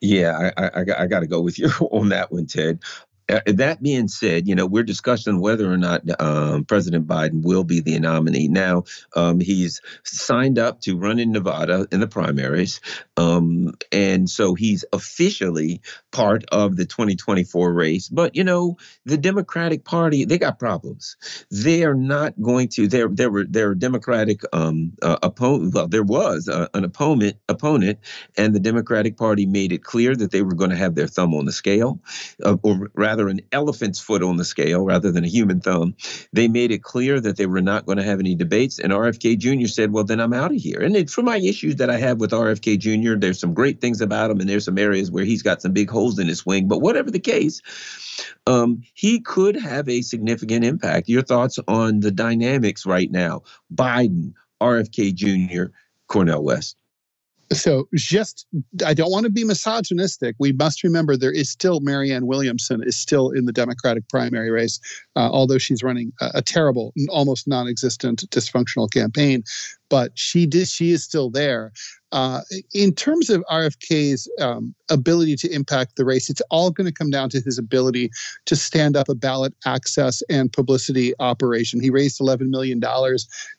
Yeah, I, I, I got to go with you on that one, Ted. Uh, that being said, you know, we're discussing whether or not um, President Biden will be the nominee. Now, um, he's signed up to run in Nevada in the primaries. Um, and so he's officially part of the 2024 race. But, you know, the Democratic Party, they got problems. They are not going to, there, there were, their Democratic um, uh, opponent, well, there was uh, an opponent, opponent, and the Democratic Party made it clear that they were going to have their thumb on the scale, uh, or rather, rather an elephant's foot on the scale rather than a human thumb. They made it clear that they were not going to have any debates. And RFK Jr. said, well, then I'm out of here. And it's for my issues that I have with RFK Jr., there's some great things about him, and there's some areas where he's got some big holes in his swing. But whatever the case, um, he could have a significant impact. Your thoughts on the dynamics right now? Biden, RFK Jr., Cornel West so just i don't want to be misogynistic. We must remember there is still marianne williamson is still in the democratic primary race uh, although she's running a, a, terrible almost non-existent dysfunctional campaign but she did she is still there uh, in terms of RFK's um, ability to impact the race, it's all going to come down to his ability to stand up a ballot access and publicity operation. He raised $11 million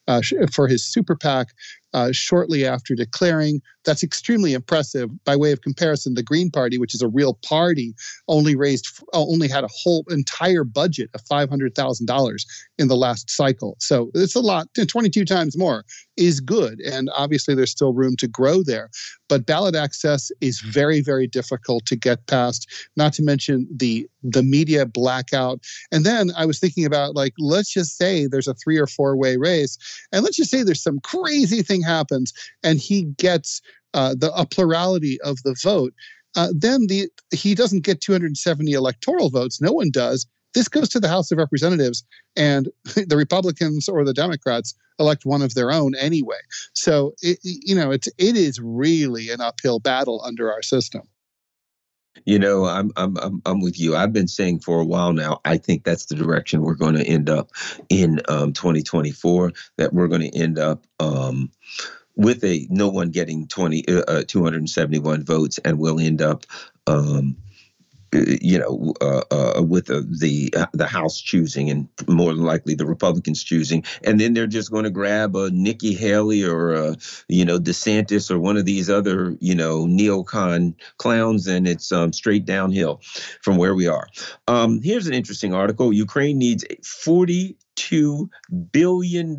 uh, for his super PAC uh, shortly after declaring. That's extremely impressive. By way of comparison, the Green Party, which is a real party, only raised only had a whole entire budget of five hundred thousand dollars in the last cycle. So it's a lot. Twenty two times more is good, and obviously there's still room to grow there. But ballot access is very very difficult to get past. Not to mention the the media blackout. And then I was thinking about like let's just say there's a three or four way race, and let's just say there's some crazy thing happens, and he gets uh, the a plurality of the vote, uh, then the he doesn't get 270 electoral votes. No one does. This goes to the House of Representatives, and the Republicans or the Democrats elect one of their own anyway. So it, you know it's it is really an uphill battle under our system. You know, I'm I'm I'm I'm with you. I've been saying for a while now. I think that's the direction we're going to end up in um, 2024. That we're going to end up. Um, with a no one getting 20 uh, uh 271 votes and we'll end up um, you know, uh, uh, with the, the the House choosing, and more than likely the Republicans choosing, and then they're just going to grab a Nikki Haley or a, you know DeSantis or one of these other you know neocon clowns, and it's um, straight downhill from where we are. Um, here's an interesting article: Ukraine needs 40 $2 billion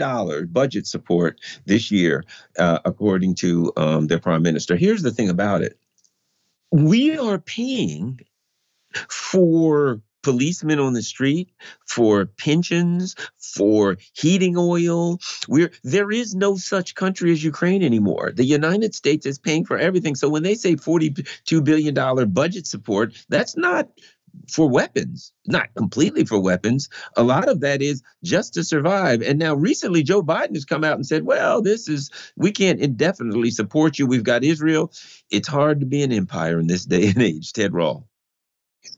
budget support this year, uh, according to um, their prime minister. Here's the thing about it we are paying for policemen on the street, for pensions, for heating oil. We're there is no such country as Ukraine anymore. The United States is paying for everything. So when they say 42 billion dollar budget support, that's not for weapons, not completely for weapons. A lot of that is just to survive. And now recently, Joe Biden has come out and said, well, this is, we can't indefinitely support you. We've got Israel. It's hard to be an empire in this day and age, Ted Rall.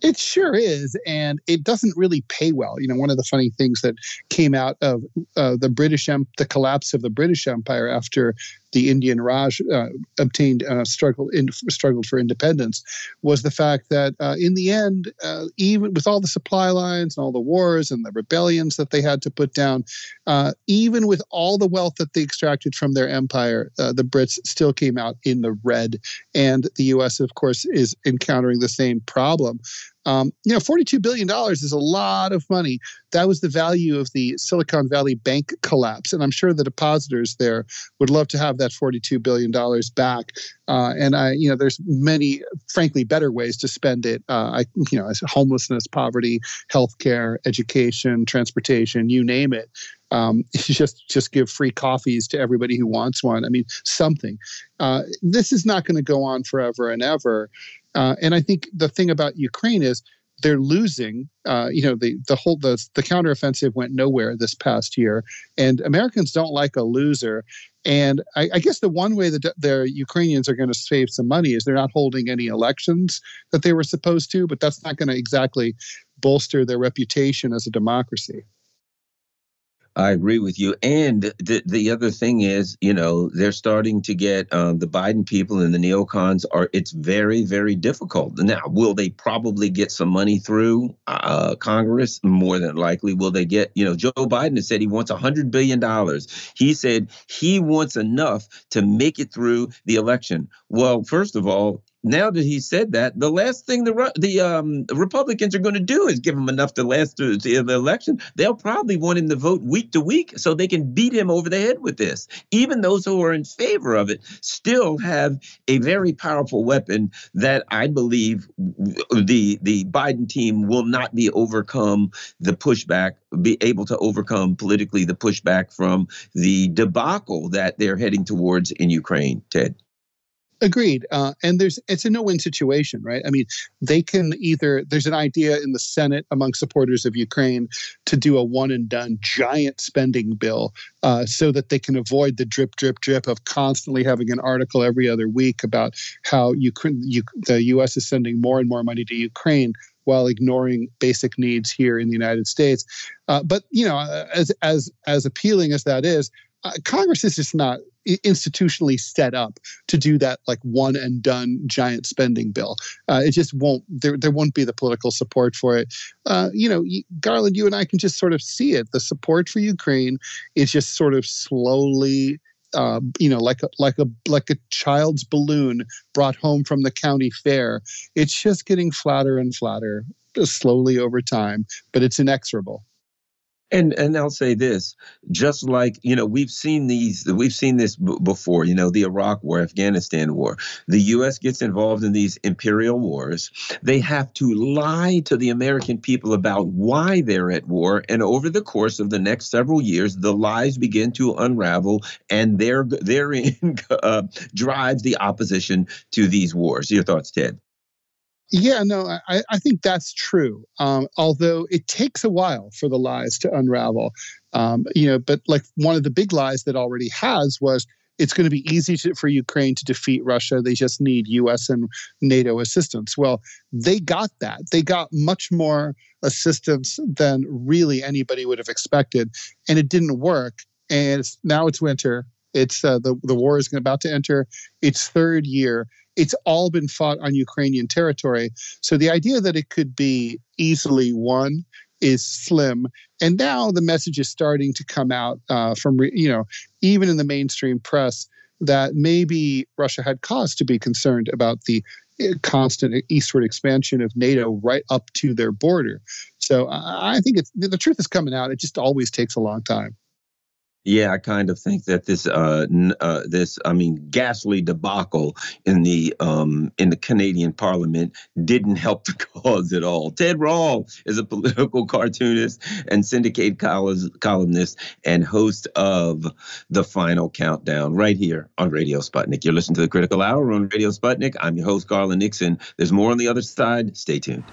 It sure is, and it doesn't really pay well. You know, one of the funny things that came out of uh, the British, em- the collapse of the British Empire after the Indian Raj uh, obtained uh, struggled in, struggled for independence was the fact that uh, in the end, uh, even with all the supply lines and all the wars and the rebellions that they had to put down, uh, even with all the wealth that they extracted from their empire, uh, the Brits still came out in the red, and the U.S. of course is encountering the same problem. Um, you know, $42 billion is a lot of money. That was the value of the Silicon Valley Bank collapse. And I'm sure the depositors there would love to have that $42 billion back. Uh, and I, you know, there's many, frankly, better ways to spend it. Uh, I, you know, homelessness, poverty, healthcare, education, transportation, you name it. Um, just just give free coffees to everybody who wants one. I mean, something. Uh, this is not going to go on forever and ever. Uh, and I think the thing about Ukraine is they're losing. Uh, you know, the the whole the the counteroffensive went nowhere this past year, and Americans don't like a loser. And I, I guess the one way that the Ukrainians are going to save some money is they're not holding any elections that they were supposed to, but that's not going to exactly bolster their reputation as a democracy. I agree with you. And the the other thing is, you know, they're starting to get um, the Biden people and the neocons are. It's very very difficult now. Will they probably get some money through uh, Congress? More than likely. Will they get? You know, Joe Biden has said he wants hundred billion dollars. He said he wants enough to make it through the election. Well, first of all, now that he said that, the last thing the the um, Republicans are going to do is give him enough to last the, the election. They'll probably want him to vote week to week so they can beat him over the head with this. Even those who are in favor of it still have a very powerful weapon that I believe the the Biden team will not be overcome the pushback, be able to overcome politically the pushback from the debacle that they're heading towards in Ukraine. Ted. Agreed. Uh, and there's it's a no-win situation, right? I mean, they can either there's an idea in the Senate among supporters of Ukraine to do a one and done giant spending bill uh, so that they can avoid the drip, drip, drip of constantly having an article every other week about how Ukraine, you, the U.S. is sending more and more money to Ukraine while ignoring basic needs here in the United States. Uh, but you know, as as as appealing as that is, uh, Congress is just not institutionally set up to do that like one and done giant spending bill. Uh, it just won't. There, there won't be the political support for it. Uh, you know, Garland, you and I can just sort of see it. The support for Ukraine is just sort of slowly. Uh, you know, like a like a like a child's balloon brought home from the county fair. It's just getting flatter and flatter slowly over time, but it's inexorable. And and I'll say this, just like you know, we've seen these, we've seen this b- before. You know, the Iraq War, Afghanistan War. The U.S. gets involved in these imperial wars. They have to lie to the American people about why they're at war, and over the course of the next several years, the lies begin to unravel, and their therein uh, drives the opposition to these wars. Your thoughts, Ted? Yeah, no, I, I think that's true. Um, although it takes a while for the lies to unravel. Um, you know, but like one of the big lies that already has was it's going to be easy to, for Ukraine to defeat Russia. They just need U.S. and NATO assistance. Well, they got that. They got much more assistance than really anybody would have expected, and it didn't work. And it's, now it's winter. It's uh, the the war is about to enter its third year, it's all been fought on Ukrainian territory. So the idea that it could be easily won is slim. And now the message is starting to come out uh, from, you know, even in the mainstream press that maybe Russia had cause to be concerned about the uh, constant eastward expansion of NATO right up to their border. So I think it's the truth is coming out. It just always takes a long time. Yeah, I kind of think that this, uh, uh, this, I mean, ghastly debacle in the um, in the Canadian Parliament didn't help the cause at all. Ted Rall is a political cartoonist and syndicate columnist and host of the Final Countdown right here on Radio Sputnik. You're listening to the Critical Hour on Radio Sputnik. I'm your host, Garland Nixon. There's more on the other side. Stay tuned.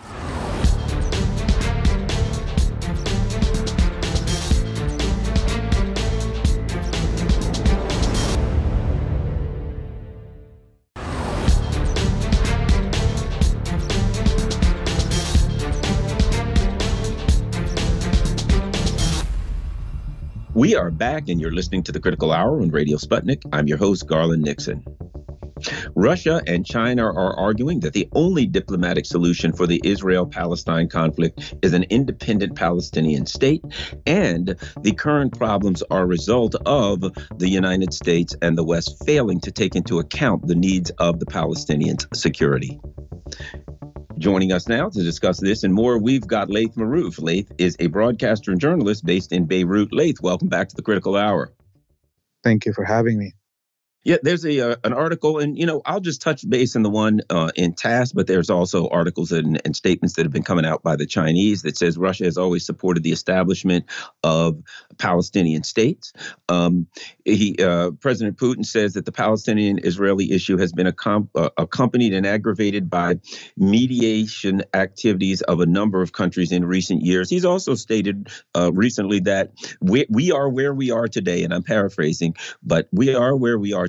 We are back, and you're listening to the Critical Hour on Radio Sputnik. I'm your host, Garland Nixon. Russia and China are arguing that the only diplomatic solution for the Israel Palestine conflict is an independent Palestinian state, and the current problems are a result of the United States and the West failing to take into account the needs of the Palestinians' security. Joining us now to discuss this and more, we've got Laith Marouf. Laith is a broadcaster and journalist based in Beirut. Laith, welcome back to the Critical Hour. Thank you for having me. Yeah, there's a uh, an article, and you know, I'll just touch base in the one uh, in TASS, but there's also articles and, and, statements that have been coming out by the Chinese that says Russia has always supported the establishment of Palestinian states. Um, he, uh, President Putin says that the Palestinian-Israeli issue has been accom- uh, accompanied and aggravated by mediation activities of a number of countries in recent years. He's also stated uh, recently that we, we are where we are today, and I'm paraphrasing, but we are where we are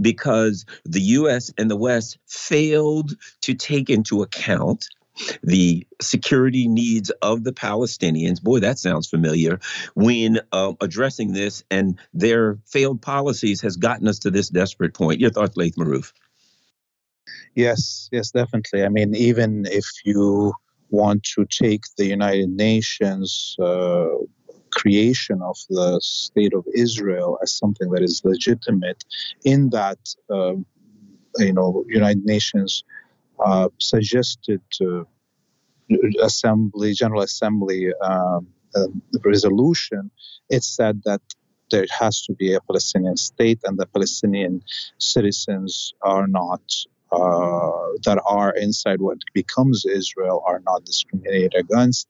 because the US and the West failed to take into account the security needs of the Palestinians. Boy, that sounds familiar. When uh, addressing this, and their failed policies has gotten us to this desperate point. Your thoughts, Laith Marouf? Yes, yes, definitely. I mean, even if you want to take the United Nations uh, creation of the state of Israel as something that is legitimate, in that uh, you know United Nations uh, suggested assembly General Assembly um, resolution, it said that there has to be a Palestinian state and the Palestinian citizens are not uh, that are inside what becomes Israel are not discriminated against,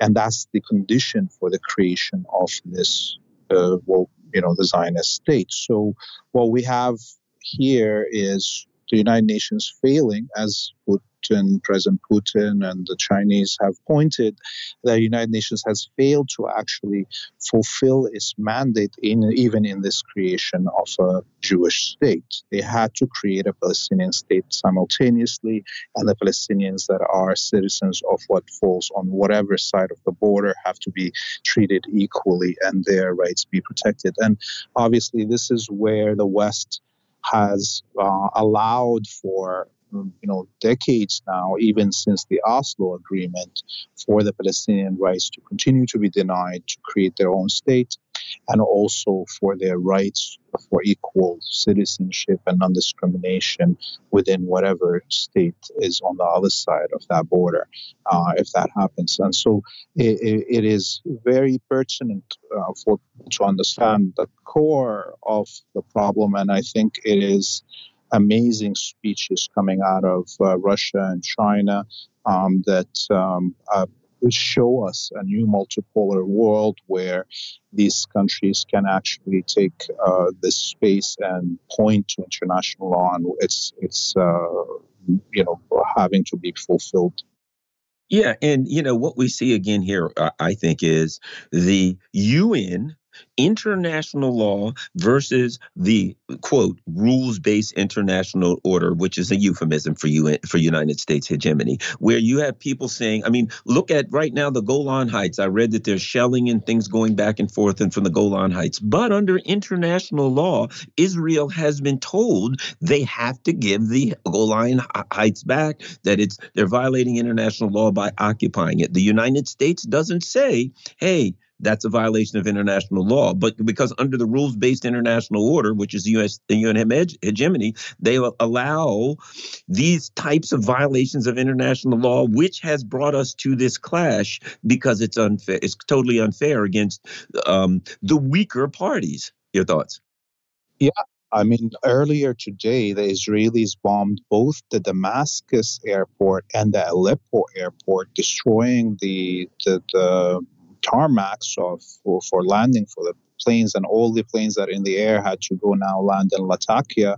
and that's the condition for the creation of this, uh, well, you know, the Zionist state. So what we have here is the United Nations failing, as Putin, President Putin, and the Chinese have pointed the United Nations has failed to actually fulfill its mandate in even in this creation of a Jewish state. They had to create a Palestinian state simultaneously, and the Palestinians that are citizens of what falls on whatever side of the border have to be treated equally and their rights be protected. And obviously, this is where the West has uh, allowed for you know decades now, even since the Oslo Agreement, for the Palestinian rights to continue to be denied to create their own state, and also for their rights for equal citizenship and non-discrimination within whatever state is on the other side of that border, uh, if that happens. And so it, it is very pertinent uh, for to understand the core of the problem, and I think it is amazing speeches coming out of uh, Russia and China um, that um, uh, show us a new multipolar world where these countries can actually take uh, this space and point to international law and it's it's uh, you know having to be fulfilled. Yeah, and you know what we see again here, I think, is the UN international law versus the quote rules-based international order which is a euphemism for you for United States hegemony where you have people saying I mean look at right now the Golan Heights. I read that there's shelling and things going back and forth and from the Golan Heights. But under international law Israel has been told they have to give the Golan Heights back that it's they're violating international law by occupying it. The United States doesn't say hey that's a violation of international law. But because under the rules based international order, which is the US the UN hegemony, they allow these types of violations of international law, which has brought us to this clash because it's unfair. It's totally unfair against um, the weaker parties. Your thoughts? Yeah, I mean, earlier today, the Israelis bombed both the Damascus airport and the Aleppo airport, destroying the the, the tarmacs of, for, for landing for the planes, and all the planes that are in the air had to go now land in Latakia.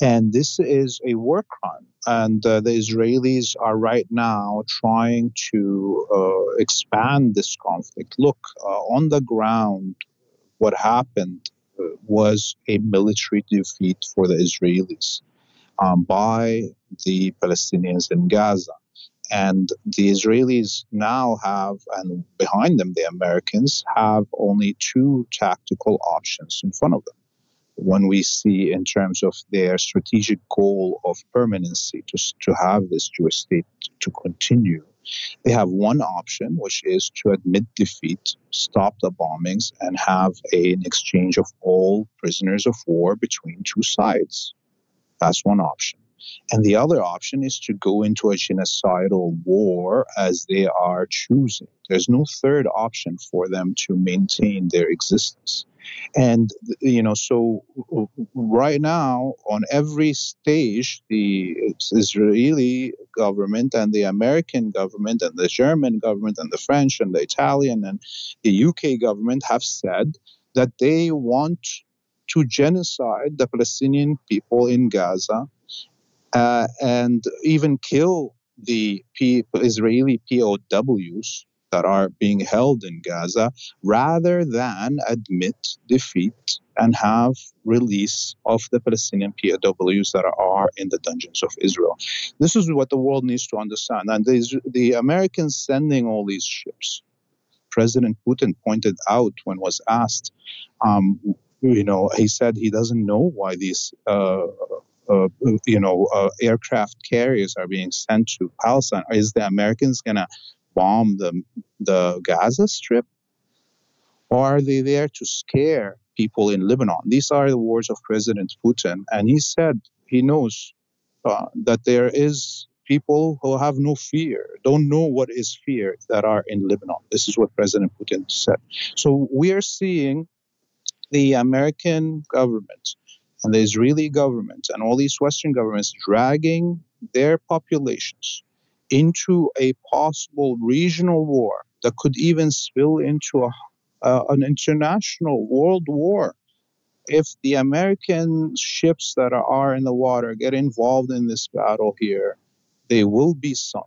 And this is a war crime. And uh, the Israelis are right now trying to uh, expand this conflict. Look, uh, on the ground, what happened uh, was a military defeat for the Israelis um, by the Palestinians in Gaza. And the Israelis now have, and behind them, the Americans have only two tactical options in front of them. When we see, in terms of their strategic goal of permanency, to, to have this Jewish state to continue, they have one option, which is to admit defeat, stop the bombings, and have a, an exchange of all prisoners of war between two sides. That's one option. And the other option is to go into a genocidal war as they are choosing. There's no third option for them to maintain their existence. And, you know, so right now, on every stage, the Israeli government and the American government and the German government and the French and the Italian and the UK government have said that they want to genocide the Palestinian people in Gaza uh, and even kill the P- Israeli POWs that are being held in Gaza rather than admit defeat and have release of the Palestinian POWs that are in the dungeons of Israel. This is what the world needs to understand. And the Americans sending all these ships, President Putin pointed out when was asked, um, you know, he said he doesn't know why these. Uh, uh, you know, uh, aircraft carriers are being sent to Palestine. Is the Americans gonna bomb the the Gaza Strip, or are they there to scare people in Lebanon? These are the words of President Putin, and he said he knows uh, that there is people who have no fear, don't know what is fear that are in Lebanon. This is what President Putin said. So we are seeing the American government and the Israeli government and all these Western governments dragging their populations into a possible regional war that could even spill into a, uh, an international world war. If the American ships that are in the water get involved in this battle here, they will be sunk.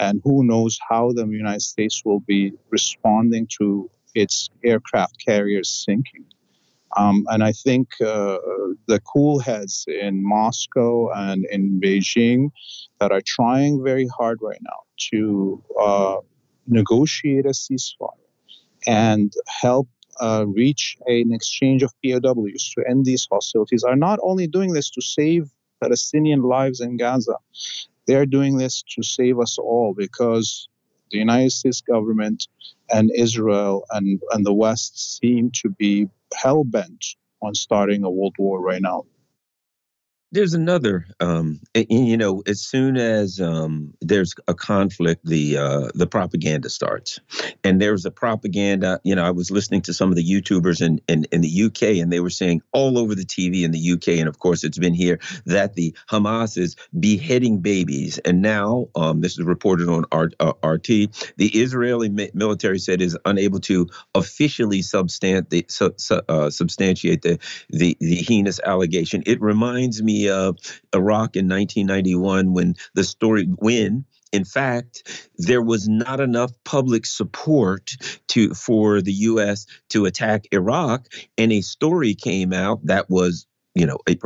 And who knows how the United States will be responding to its aircraft carriers sinking. Um, and I think uh, the cool heads in Moscow and in Beijing that are trying very hard right now to uh, negotiate a ceasefire and help uh, reach an exchange of POWs to end these hostilities are not only doing this to save Palestinian lives in Gaza, they are doing this to save us all because the United States government and Israel and, and the West seem to be hell bent on starting a world war right now. There's another, um, and, you know, as soon as um, there's a conflict, the uh, the propaganda starts, and there's a propaganda. You know, I was listening to some of the YouTubers in, in in the UK, and they were saying all over the TV in the UK, and of course it's been here that the Hamas is beheading babies, and now um, this is reported on RT. Uh, the Israeli military said is unable to officially substant the, su, su, uh, substantiate the, the the heinous allegation. It reminds me uh, Iraq in 1991 when the story when in fact there was not enough public support to for the US to attack Iraq and a story came out that was you know, a,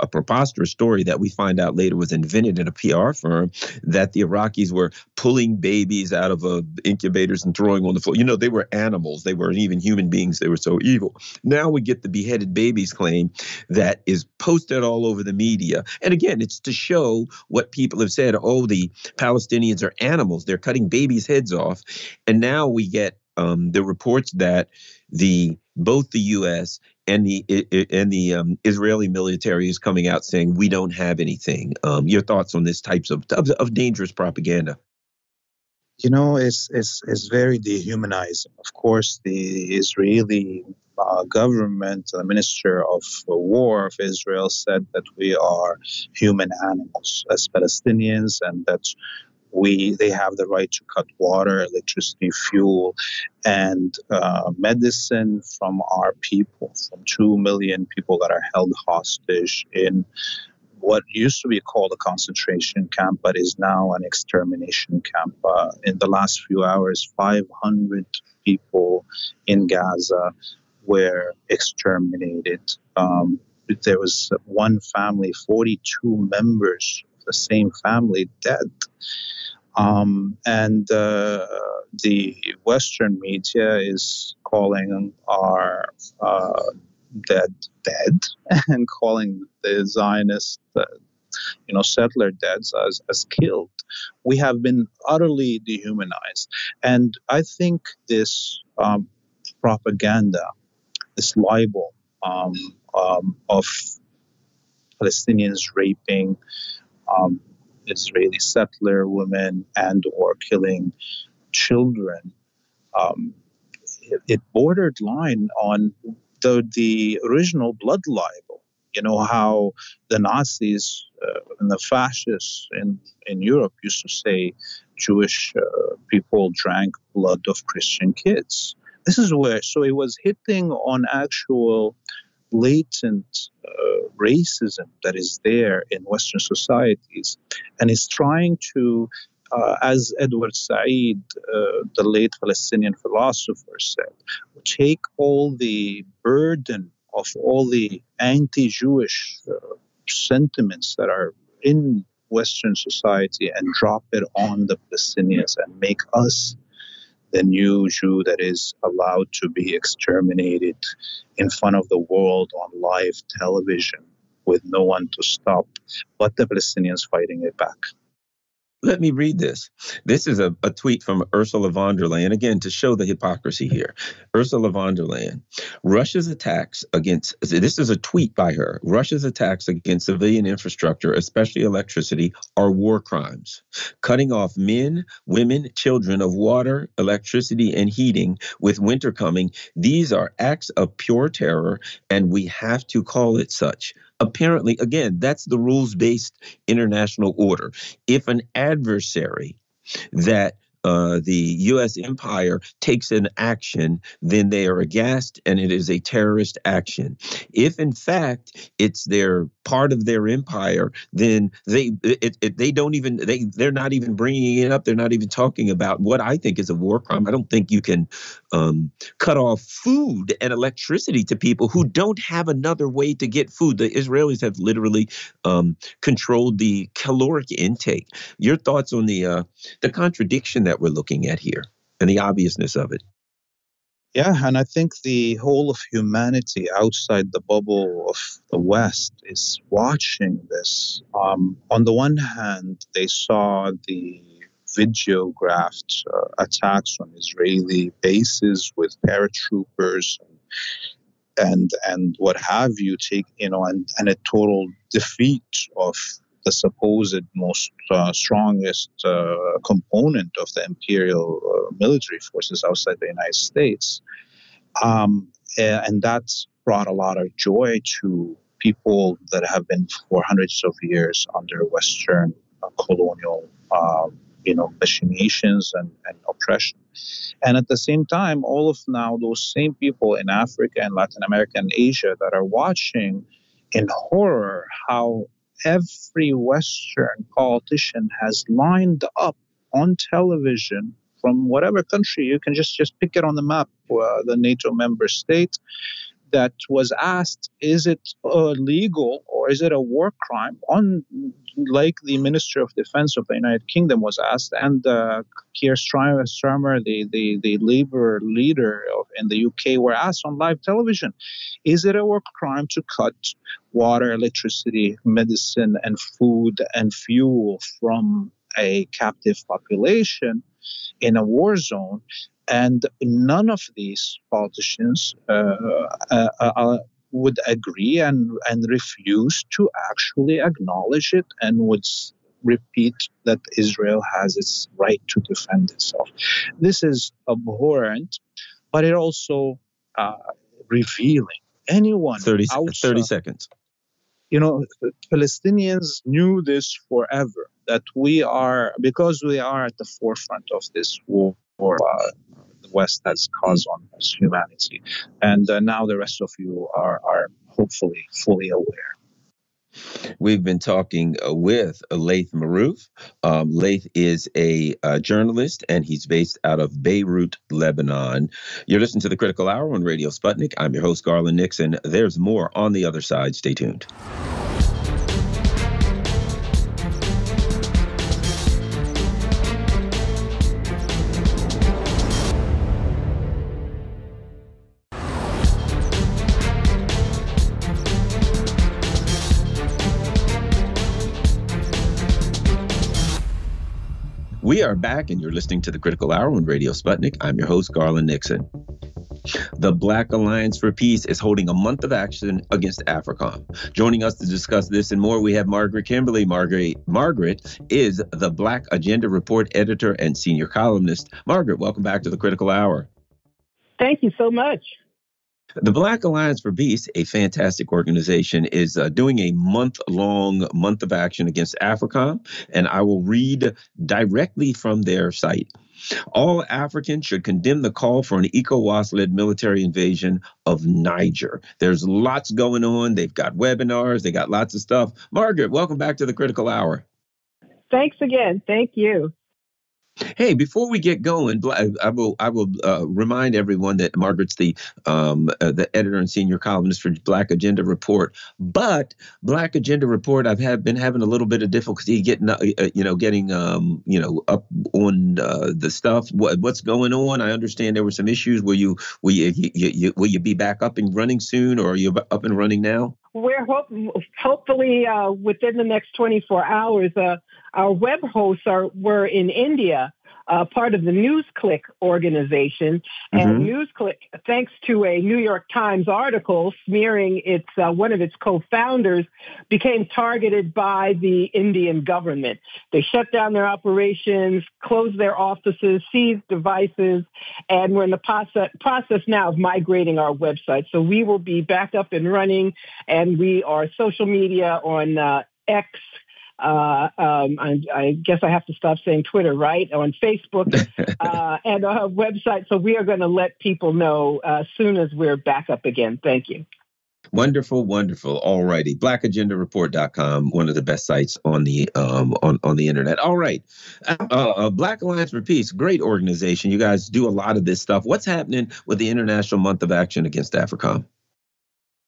a, preposterous story that we find out later was invented in a PR firm that the Iraqis were pulling babies out of uh, incubators and throwing on the floor. You know, they were animals. They weren't even human beings. They were so evil. Now we get the beheaded babies claim that is posted all over the media. And again, it's to show what people have said. Oh, the Palestinians are animals. They're cutting babies' heads off. And now we get um, the reports that the both the U.S. and the and the um, Israeli military is coming out saying we don't have anything. Um, your thoughts on this types of, of, of dangerous propaganda? You know, it's it's it's very dehumanizing. Of course, the Israeli uh, government, the Minister of War of Israel, said that we are human animals as Palestinians, and that we they have the right to cut water, electricity, fuel, and uh, medicine from our people, from two million people that are held hostage in what used to be called a concentration camp, but is now an extermination camp. Uh, in the last few hours, 500 people in Gaza were exterminated. Um, there was one family, 42 members the same family dead. Um, and uh, the Western media is calling our uh, dead dead and calling the Zionist, uh, you know, settler deads as, as killed. We have been utterly dehumanized. And I think this um, propaganda, this libel um, um, of Palestinians raping um, Israeli settler women and or killing children. Um, it, it, bordered line on the, the original blood libel. You know how the Nazis uh, and the fascists in, in Europe used to say Jewish uh, people drank blood of Christian kids. This is where, so it was hitting on actual latent uh, racism that is there in Western societies. And is trying to uh, as Edward Said, uh, the late Palestinian philosopher, said, take all the burden of all the anti Jewish uh, sentiments that are in Western society and drop it on the Palestinians and make us the new Jew that is allowed to be exterminated in front of the world on live television with no one to stop but the Palestinians fighting it back. Let me read this. This is a, a tweet from Ursula von der Leyen, again, to show the hypocrisy here. Ursula von der Leyen, Russia's attacks against, this is a tweet by her, Russia's attacks against civilian infrastructure, especially electricity, are war crimes. Cutting off men, women, children of water, electricity, and heating with winter coming, these are acts of pure terror, and we have to call it such apparently, again, that's the rules based international order. If an adversary that uh, the U.S. empire takes an action, then they are aghast and it is a terrorist action. If in fact it's their part of their empire, then they it, it, they don't even they they're not even bringing it up. They're not even talking about what I think is a war crime. I don't think you can um, cut off food and electricity to people who don't have another way to get food. The Israelis have literally um, controlled the caloric intake. Your thoughts on the uh, the contradiction that that we're looking at here and the obviousness of it. Yeah, and I think the whole of humanity outside the bubble of the West is watching this. Um, on the one hand, they saw the videographed uh, attacks on Israeli bases with paratroopers and and, and what have you, take you know, and, and a total defeat of the supposed most uh, strongest uh, component of the imperial uh, military forces outside the United States. Um, and that's brought a lot of joy to people that have been for hundreds of years under Western uh, colonial, uh, you know, machinations and, and oppression. And at the same time, all of now those same people in Africa and Latin America and Asia that are watching in horror how every Western politician has lined up on television from whatever country. You can just just pick it on the map, uh, the NATO member state, that was asked, is it illegal or is it a war crime? On like the Minister of Defense of the United Kingdom was asked, and uh, Keir Starmer, the, the, the Labour leader of, in the UK, were asked on live television, is it a war crime to cut water, electricity, medicine, and food and fuel from a captive population in a war zone? And none of these politicians uh, uh, uh, would agree and, and refuse to actually acknowledge it and would repeat that Israel has its right to defend itself. This is abhorrent, but it also uh, revealing. Anyone 30, outside, 30 seconds. You know, Palestinians knew this forever that we are, because we are at the forefront of this war, uh, West has caused on humanity. And uh, now the rest of you are, are hopefully fully aware. We've been talking uh, with Laith Marouf. Um, Laith is a uh, journalist and he's based out of Beirut, Lebanon. You're listening to the Critical Hour on Radio Sputnik. I'm your host, Garland Nixon. There's more on the other side. Stay tuned. We are back, and you're listening to the Critical Hour on Radio Sputnik. I'm your host, Garland Nixon. The Black Alliance for Peace is holding a month of action against AFRICOM. Joining us to discuss this and more, we have Margaret Kimberley. Margaret, Margaret is the Black Agenda Report editor and senior columnist. Margaret, welcome back to the Critical Hour. Thank you so much. The Black Alliance for Peace, a fantastic organization, is uh, doing a month long month of action against AFRICOM, and I will read directly from their site. All Africans should condemn the call for an ECOWAS led military invasion of Niger. There's lots going on. They've got webinars, they got lots of stuff. Margaret, welcome back to the Critical Hour. Thanks again. Thank you. Hey, before we get going, I will I will uh, remind everyone that Margaret's the um, uh, the editor and senior columnist for Black Agenda Report. But Black Agenda Report, I've had been having a little bit of difficulty getting uh, uh you know getting um, you know up on uh, the stuff. What, what's going on? I understand there were some issues. Will you will you, you, you will you be back up and running soon, or are you up and running now? We're hope, hopefully uh, within the next 24 hours. Our web hosts are were in India, uh, part of the NewsClick organization. Mm-hmm. And NewsClick, thanks to a New York Times article smearing its uh, one of its co-founders, became targeted by the Indian government. They shut down their operations, closed their offices, seized devices, and we're in the process, process now of migrating our website. So we will be back up and running, and we are social media on uh, X uh, um, I, I, guess I have to stop saying Twitter, right? On Facebook uh, and our website. So we are going to let people know uh, as soon as we're back up again. Thank you. Wonderful, wonderful. All righty. BlackAgendaReport.com, one of the best sites on the um, on, on the internet. All right. Uh, uh, Black Alliance for Peace, great organization. You guys do a lot of this stuff. What's happening with the International Month of Action Against AFRICOM?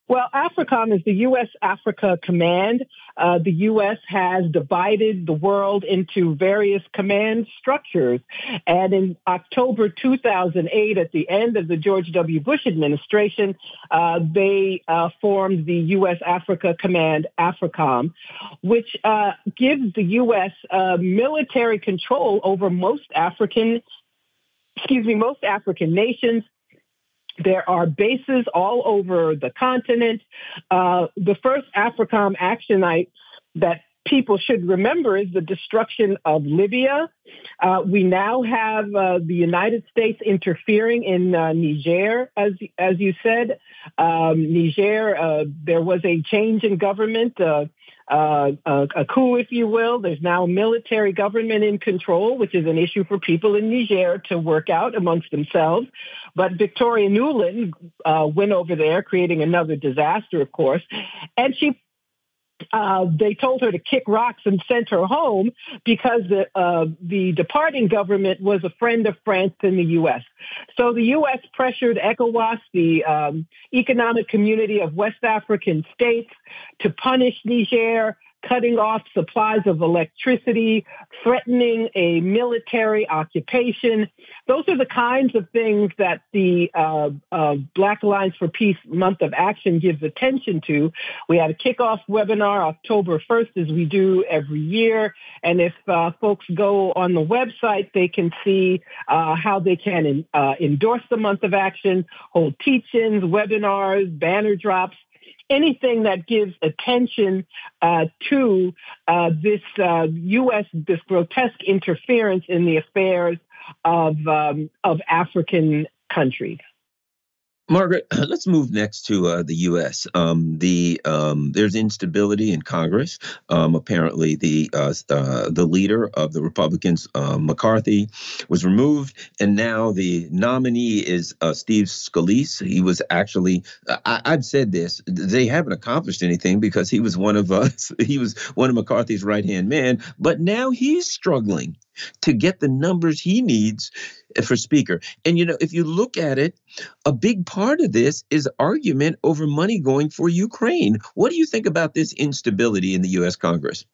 Well, AFRICOM is the U.S. Africa Command. Uh, the U.S. has divided the world into various command structures. And in October 2008, at the end of the George W. Bush administration, uh, they uh, formed the U.S. Africa Command, AFRICOM, which uh, gives the U.S. Uh, military control over most African excuse me, most African nations, there are bases all over the continent. Uh, the first AFRICOM action I, that people should remember is the destruction of Libya. Uh, we now have uh, the United States interfering in uh, Niger, as as you said. Um, Niger, uh, there was a change in government. Uh, a, a, coup, if you will. There's now a military government in control, which is an issue for people in Niger to work out amongst themselves. But Victoria Nuland uh, went over there, creating another disaster, of course, and she uh, they told her to kick rocks and sent her home because the, uh, the departing government was a friend of France and the U.S. So the U.S. pressured ECOWAS, the um, Economic Community of West African States, to punish Niger cutting off supplies of electricity, threatening a military occupation. Those are the kinds of things that the uh, uh, Black Alliance for Peace Month of Action gives attention to. We had a kickoff webinar October 1st, as we do every year. And if uh, folks go on the website, they can see uh, how they can in, uh, endorse the month of action, hold teach-ins, webinars, banner drops, anything that gives attention uh, to uh, this uh, U.S. this grotesque interference in the affairs of um, of African countries. Margaret, let's move next to uh, the U.S. Um, the um, there's instability in Congress. Um, apparently, the uh, uh, the leader of the Republicans, uh, McCarthy, was removed, and now the nominee is uh, Steve Scalise. He was actually I, have said this they haven't accomplished anything because he was one of us. He was one of McCarthy's right hand man, but now he's struggling to get the numbers he needs eh, for speaker. And you know, if you look at it, a big part of this is argument over money going for Ukraine. What do you think about this instability in the US Congress?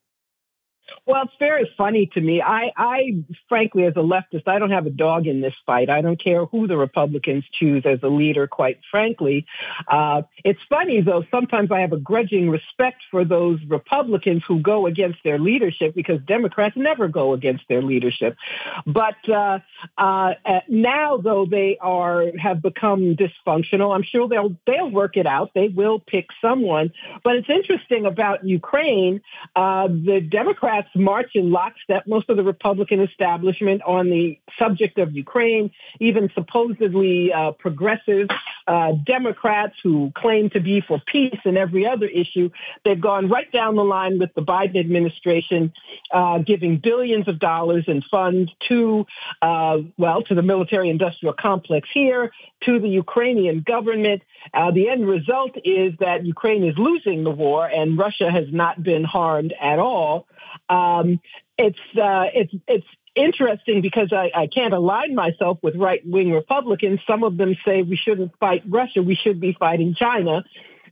Well, it's very funny to me. I, I, frankly, as a leftist, I don't have a dog in this fight. I don't care who the Republicans choose as a leader, quite frankly. Uh, it's funny, though, sometimes I have a grudging respect for those Republicans who go against their leadership because Democrats never go against their leadership. But uh, uh, now, though, they are have become dysfunctional. I'm sure they'll they'll work it out. They will pick someone. But it's interesting about Ukraine. Uh, the Democrats march in lockstep. Most of the Republican establishment on the subject of Ukraine, even supposedly uh, progressive uh, Democrats who claim to be for peace and every other issue, they've gone right down the line with the Biden administration, uh, giving billions of dollars in funds to, uh, well, to the military-industrial complex here, to the Ukrainian government. Uh, the end result is that Ukraine is losing the war and Russia has not been harmed at all. Um, it's uh, it's it's interesting because I, I can't align myself with right wing Republicans. Some of them say we shouldn't fight Russia, we should be fighting China.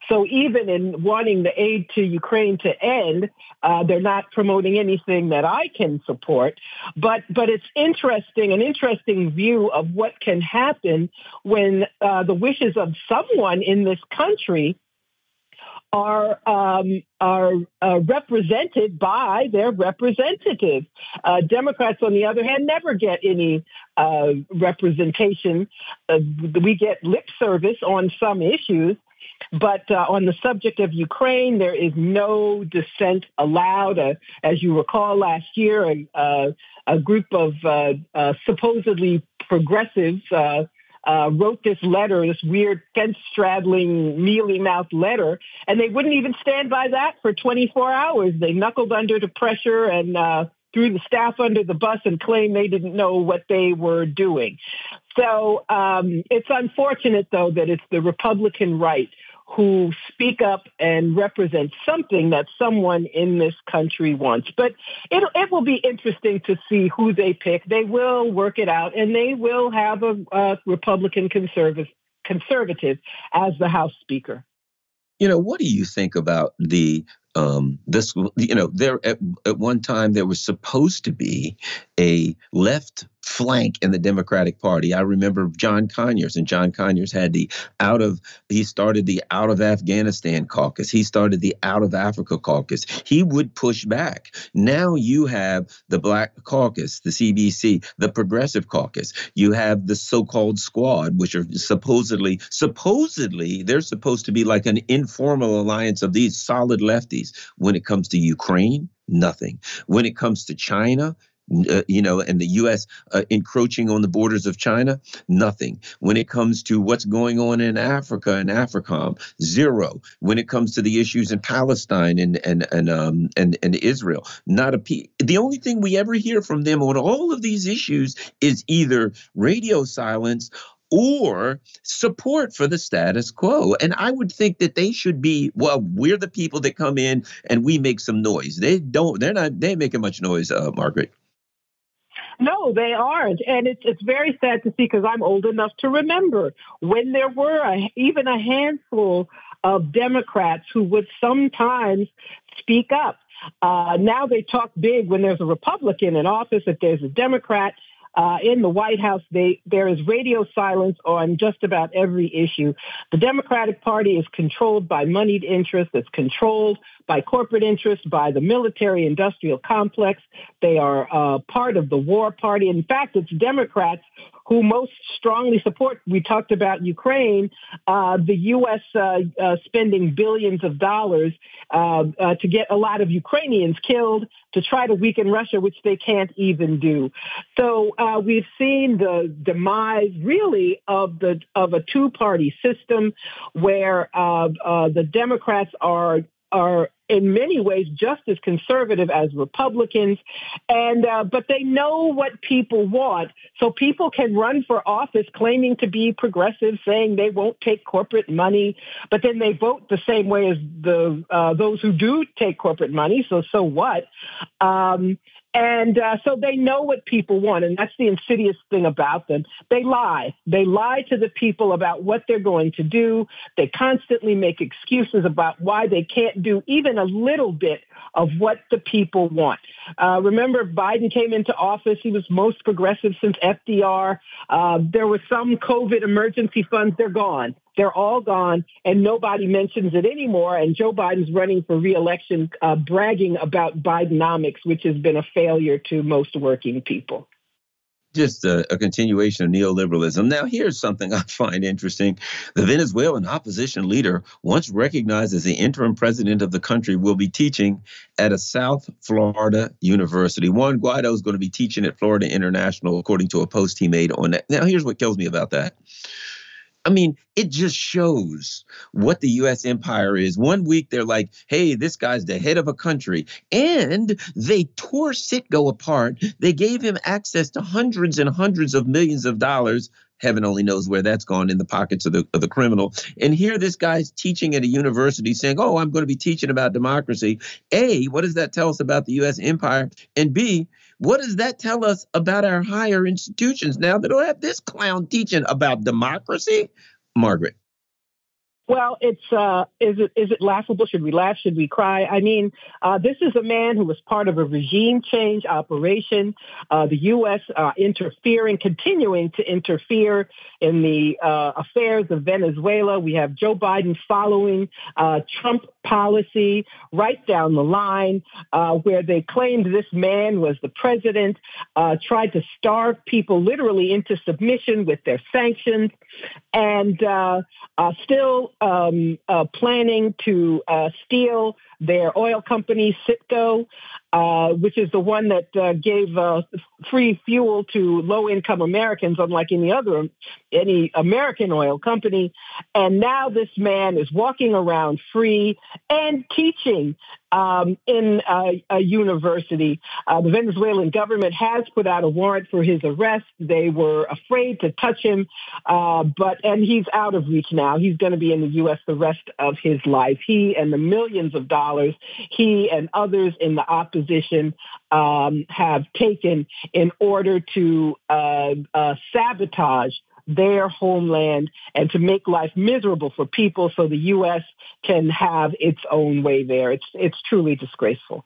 So even in wanting the aid to Ukraine to end, uh, they're not promoting anything that I can support. But but it's interesting, an interesting view of what can happen when uh, the wishes of someone in this country are um, are uh, represented by their representatives. Uh, Democrats, on the other hand, never get any uh, representation. Uh, we get lip service on some issues, but uh, on the subject of Ukraine, there is no dissent allowed. Uh, as you recall, last year, a, a group of supposedly progressives uh, wrote this letter, this weird fence straddling, mealy mouthed letter, and they wouldn't even stand by that for 24 hours. They knuckled under the pressure and uh, threw the staff under the bus and claimed they didn't know what they were doing. So um, it's unfortunate, though, that it's the Republican right who speak up and represent something that someone in this country wants. But it, it will be interesting to see who they pick. They will work it out, and they will have a, a Republican conservative conservative as the House Speaker. You know, what do you think about the um, this? You know, there at, at one time there was supposed to be a left flank in the Democratic Party. I remember John Conyers, and John Conyers had the out of, he started the out of Afghanistan caucus. He started the out of Africa caucus. He would push back. Now you have the Black Caucus, the CBC, the Progressive Caucus. You have the so called squad, which are supposedly, supposedly, they're supposed to be like an informal alliance of these solid lefties. When it comes to Ukraine, nothing. When it comes to China, uh, you know, and the U.S. Uh, encroaching on the borders of China, nothing. When it comes to what's going on in Africa and AFRICOM, zero. When it comes to the issues in Palestine and and and um and and Israel, not a p. The only thing we ever hear from them on all of these issues is either radio silence or support for the status quo. And I would think that they should be, well, we're the people that come in and we make some noise. They don't, they're not, they ain't making much noise, uh, Margaret. No, they aren't, and it's it's very sad to see because I'm old enough to remember when there were a, even a handful of Democrats who would sometimes speak up. Uh, now they talk big when there's a Republican in office. If there's a Democrat, uh, in the White House, they, there is radio silence on just about every issue. The Democratic Party is controlled by moneyed interests. It's controlled by corporate interests, by the military industrial complex. They are uh, part of the war party. In fact, it's Democrats who most strongly support. We talked about Ukraine, uh, the U.S. Uh, uh, spending billions of dollars uh, uh, to get a lot of Ukrainians killed to try to weaken Russia, which they can't even do. So uh, we've seen the demise, really, of the of a two-party system where the Democrats are are in many ways just as conservative as Republicans, and uh, but they know what people want, so people can run for office claiming to be progressive, saying they won't take corporate money, but then they vote the same way as the uh, those who do take corporate money. So so what? Um, and uh, so they know what people want. And that's the insidious thing about them. They lie. They lie to the people about what they're going to do. They constantly make excuses about why they can't do even a little bit of what the people want. Uh, remember, Biden came into office. He was most progressive since FDR. Uh, there were some COVID emergency funds. They're gone. They're all gone, and nobody mentions it anymore. And Joe Biden's running for reelection, uh, bragging about Bidenomics, which has been a failure to most working people just a, a, continuation of neoliberalism. Now, here's something I find interesting. The Venezuelan opposition leader, once recognized as the interim president of the country, will be teaching at a South Florida university. Juan Guaido is going to be teaching at Florida International, according to a post he made on that. Now, here's what kills me about that. I mean, it just shows what the US empire is. One week they're like, hey, this guy's the head of a country. And they tore Citgo apart. They gave him access to hundreds and hundreds of millions of dollars heaven only knows where that's gone in the pockets of the of the criminal. And here this guy's teaching at a university saying, "Oh, I'm going to be teaching about democracy." A, what does that tell us about the US empire? And B, what does that tell us about our higher institutions now that don't have this clown teaching about democracy? Margaret. Well, it's uh, is it is it laughable? Should we laugh? Should we cry? I mean, uh, this is a man who was part of a regime change operation. Uh, the U.S. Uh, interfering, continuing to interfere in the uh, affairs of Venezuela. We have Joe Biden following uh, Trump policy right down the line, where they claimed this man was the president, tried to starve people literally into submission with their sanctions, and still um, uh, planning to uh, steal their oil company, Citgo, uh, which is the one that uh, gave uh, free fuel to low-income Americans, unlike any other any American oil company. And now this man is walking around free and teaching um, in a, university. Uh, the Venezuelan government has put out a warrant for his arrest. They were afraid to touch him, uh, but and he's out of reach now. He's going to be in the U.S. the rest of his life. He and the millions of dollars he and others in the opposition um, have taken in order to uh, uh, sabotage their homeland and to make life miserable for people so the U.S. can have its own way there. It's, it's truly disgraceful.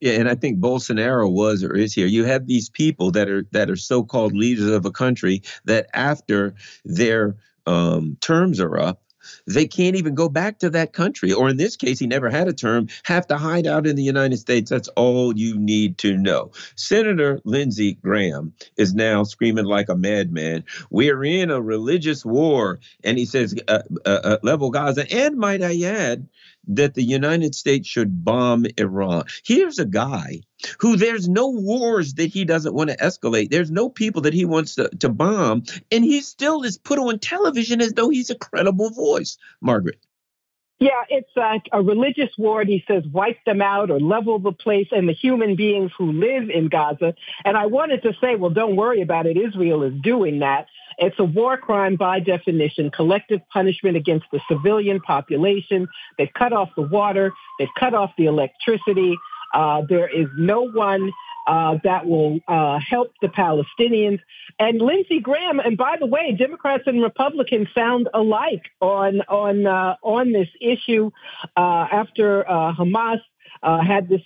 Yeah, and I think Bolsonaro was or is here. You have these people that are that are so-called leaders of a country that after their um, terms are up, they can't even go back to that country. Or in this case, he never had a term, have to hide out in the United States. That's all you need to know. Senator Lindsey Graham is now screaming like a madman. We're in a religious war. And he says, uh, uh, uh, level Gaza. And might I add, that the United States should bomb Iran. Here's a guy who there's no wars that he doesn't want to escalate. There's no people that he wants to, to bomb. And he still is put on television as though he's a credible voice. Margaret. Yeah, it's like a religious war. He says wipe them out or level the place and the human beings who live in Gaza. And I wanted to say, well, don't worry about it. Israel is doing that. It's a war crime by definition, collective punishment against the civilian population. They've cut off the water. They've cut off the electricity. Uh, there is no one uh, that will uh, help the Palestinians. And Lindsey Graham, and by the way, Democrats and Republicans sound alike on on uh, on this issue uh, after uh, Hamas uh, had this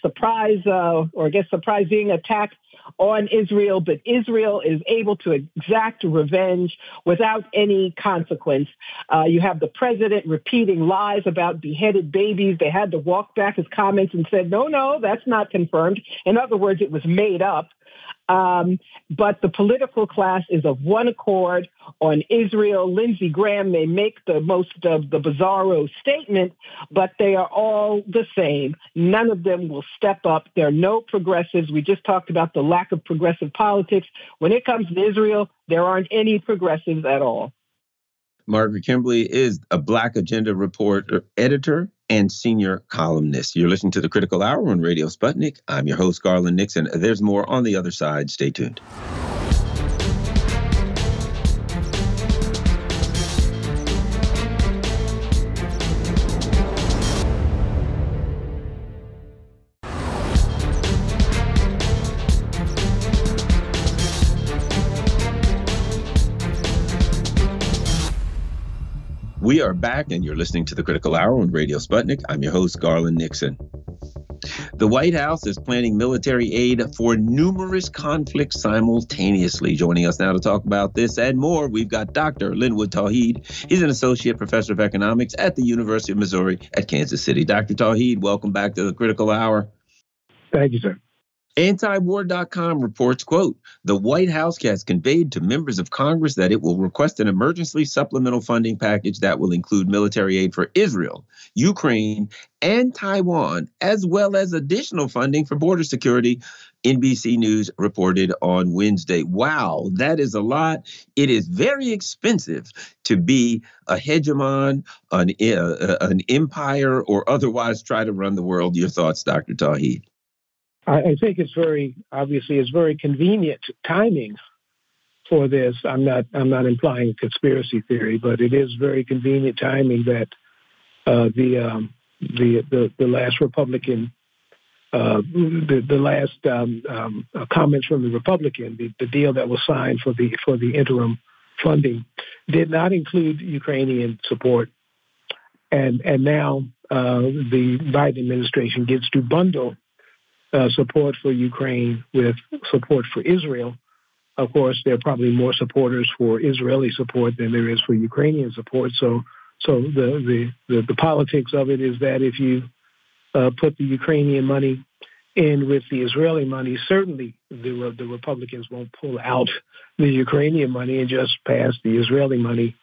surprise, or I guess surprising attack on Israel, but Israel is able to exact revenge without any consequence. Uh, you have the president repeating lies about beheaded babies. They had to walk back his comments and said, no, no, that's not confirmed. In other words, it was made up. Um, but the political class is of one accord on Israel. Lindsey Graham may make the most of the bizarro statement, but they are all the same. None of them will step up. There are no progressives. We just talked about the lack of progressive politics. When it comes to Israel, there aren't any progressives at all. Margaret Kimberley is a Black Agenda Report uh, editor and senior columnist. You're listening to the Critical Hour on Radio Sputnik. I'm your host, Garland Nixon. There's more on the other side. Stay tuned. We are back, and you're listening to the Critical Hour on Radio Sputnik. I'm your host, Garland Nixon. The White House is planning military aid for numerous conflicts simultaneously. Joining us now to talk about this and more, we've got Dr. Linwood Tauheed. He's an associate professor of economics at the University of Missouri at Kansas City. Dr. Tauheed, welcome back to the Critical Hour. Thank you, sir. Antiwar.com reports, quote, the White House has conveyed to members of Congress that it will request an emergency supplemental funding package that will include military aid for Israel, Ukraine, and Taiwan, as well as additional funding for border security. NBC News reported on Wednesday. Wow, that is a lot. It is very expensive to be a hegemon, an, uh, an empire, or otherwise try to run the world. Your thoughts, Dr. Tauheed? I, I think it's very obviously it's very convenient timing for this. I'm not I'm not implying conspiracy theory, but it is very convenient timing that uh, the, um, the the the last Republican. Uh, the, the last um, um, uh, comments from the Republican, the, the deal that was signed for the for the interim funding, did not include Ukrainian support, and and now uh, the Biden administration gets to bundle uh, support for Ukraine with support for Israel. Of course, there are probably more supporters for Israeli support than there is for Ukrainian support. So, so the the the, the politics of it is that if you uh, put the Ukrainian money in with the Israeli money, certainly the the Republicans won't pull out the Ukrainian money and just pass the Israeli money.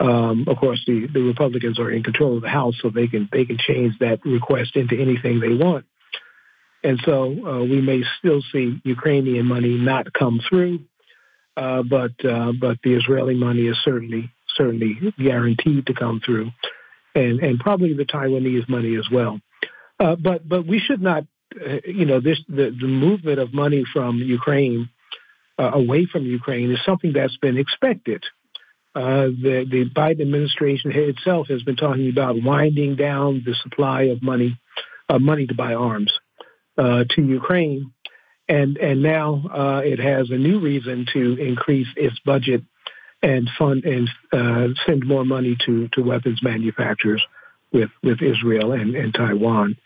Um, of course, the, the Republicans are in control of the House, so they can they can change that request into anything they want. And so uh, we may still see Ukrainian money not come through, uh, but uh, but the Israeli money is certainly certainly guaranteed to come through, and and probably the Taiwanese money as well. Uh, but but we should not, uh, you know, this the, the movement of money from Ukraine uh, away from Ukraine is something that's been expected. the the Biden administration itself has been talking about winding down the supply of money, money to buy arms uh, to Ukraine, and and now uh, it has a new reason to increase its budget and fund and uh, send more money to to weapons manufacturers with with Israel and, and Taiwan.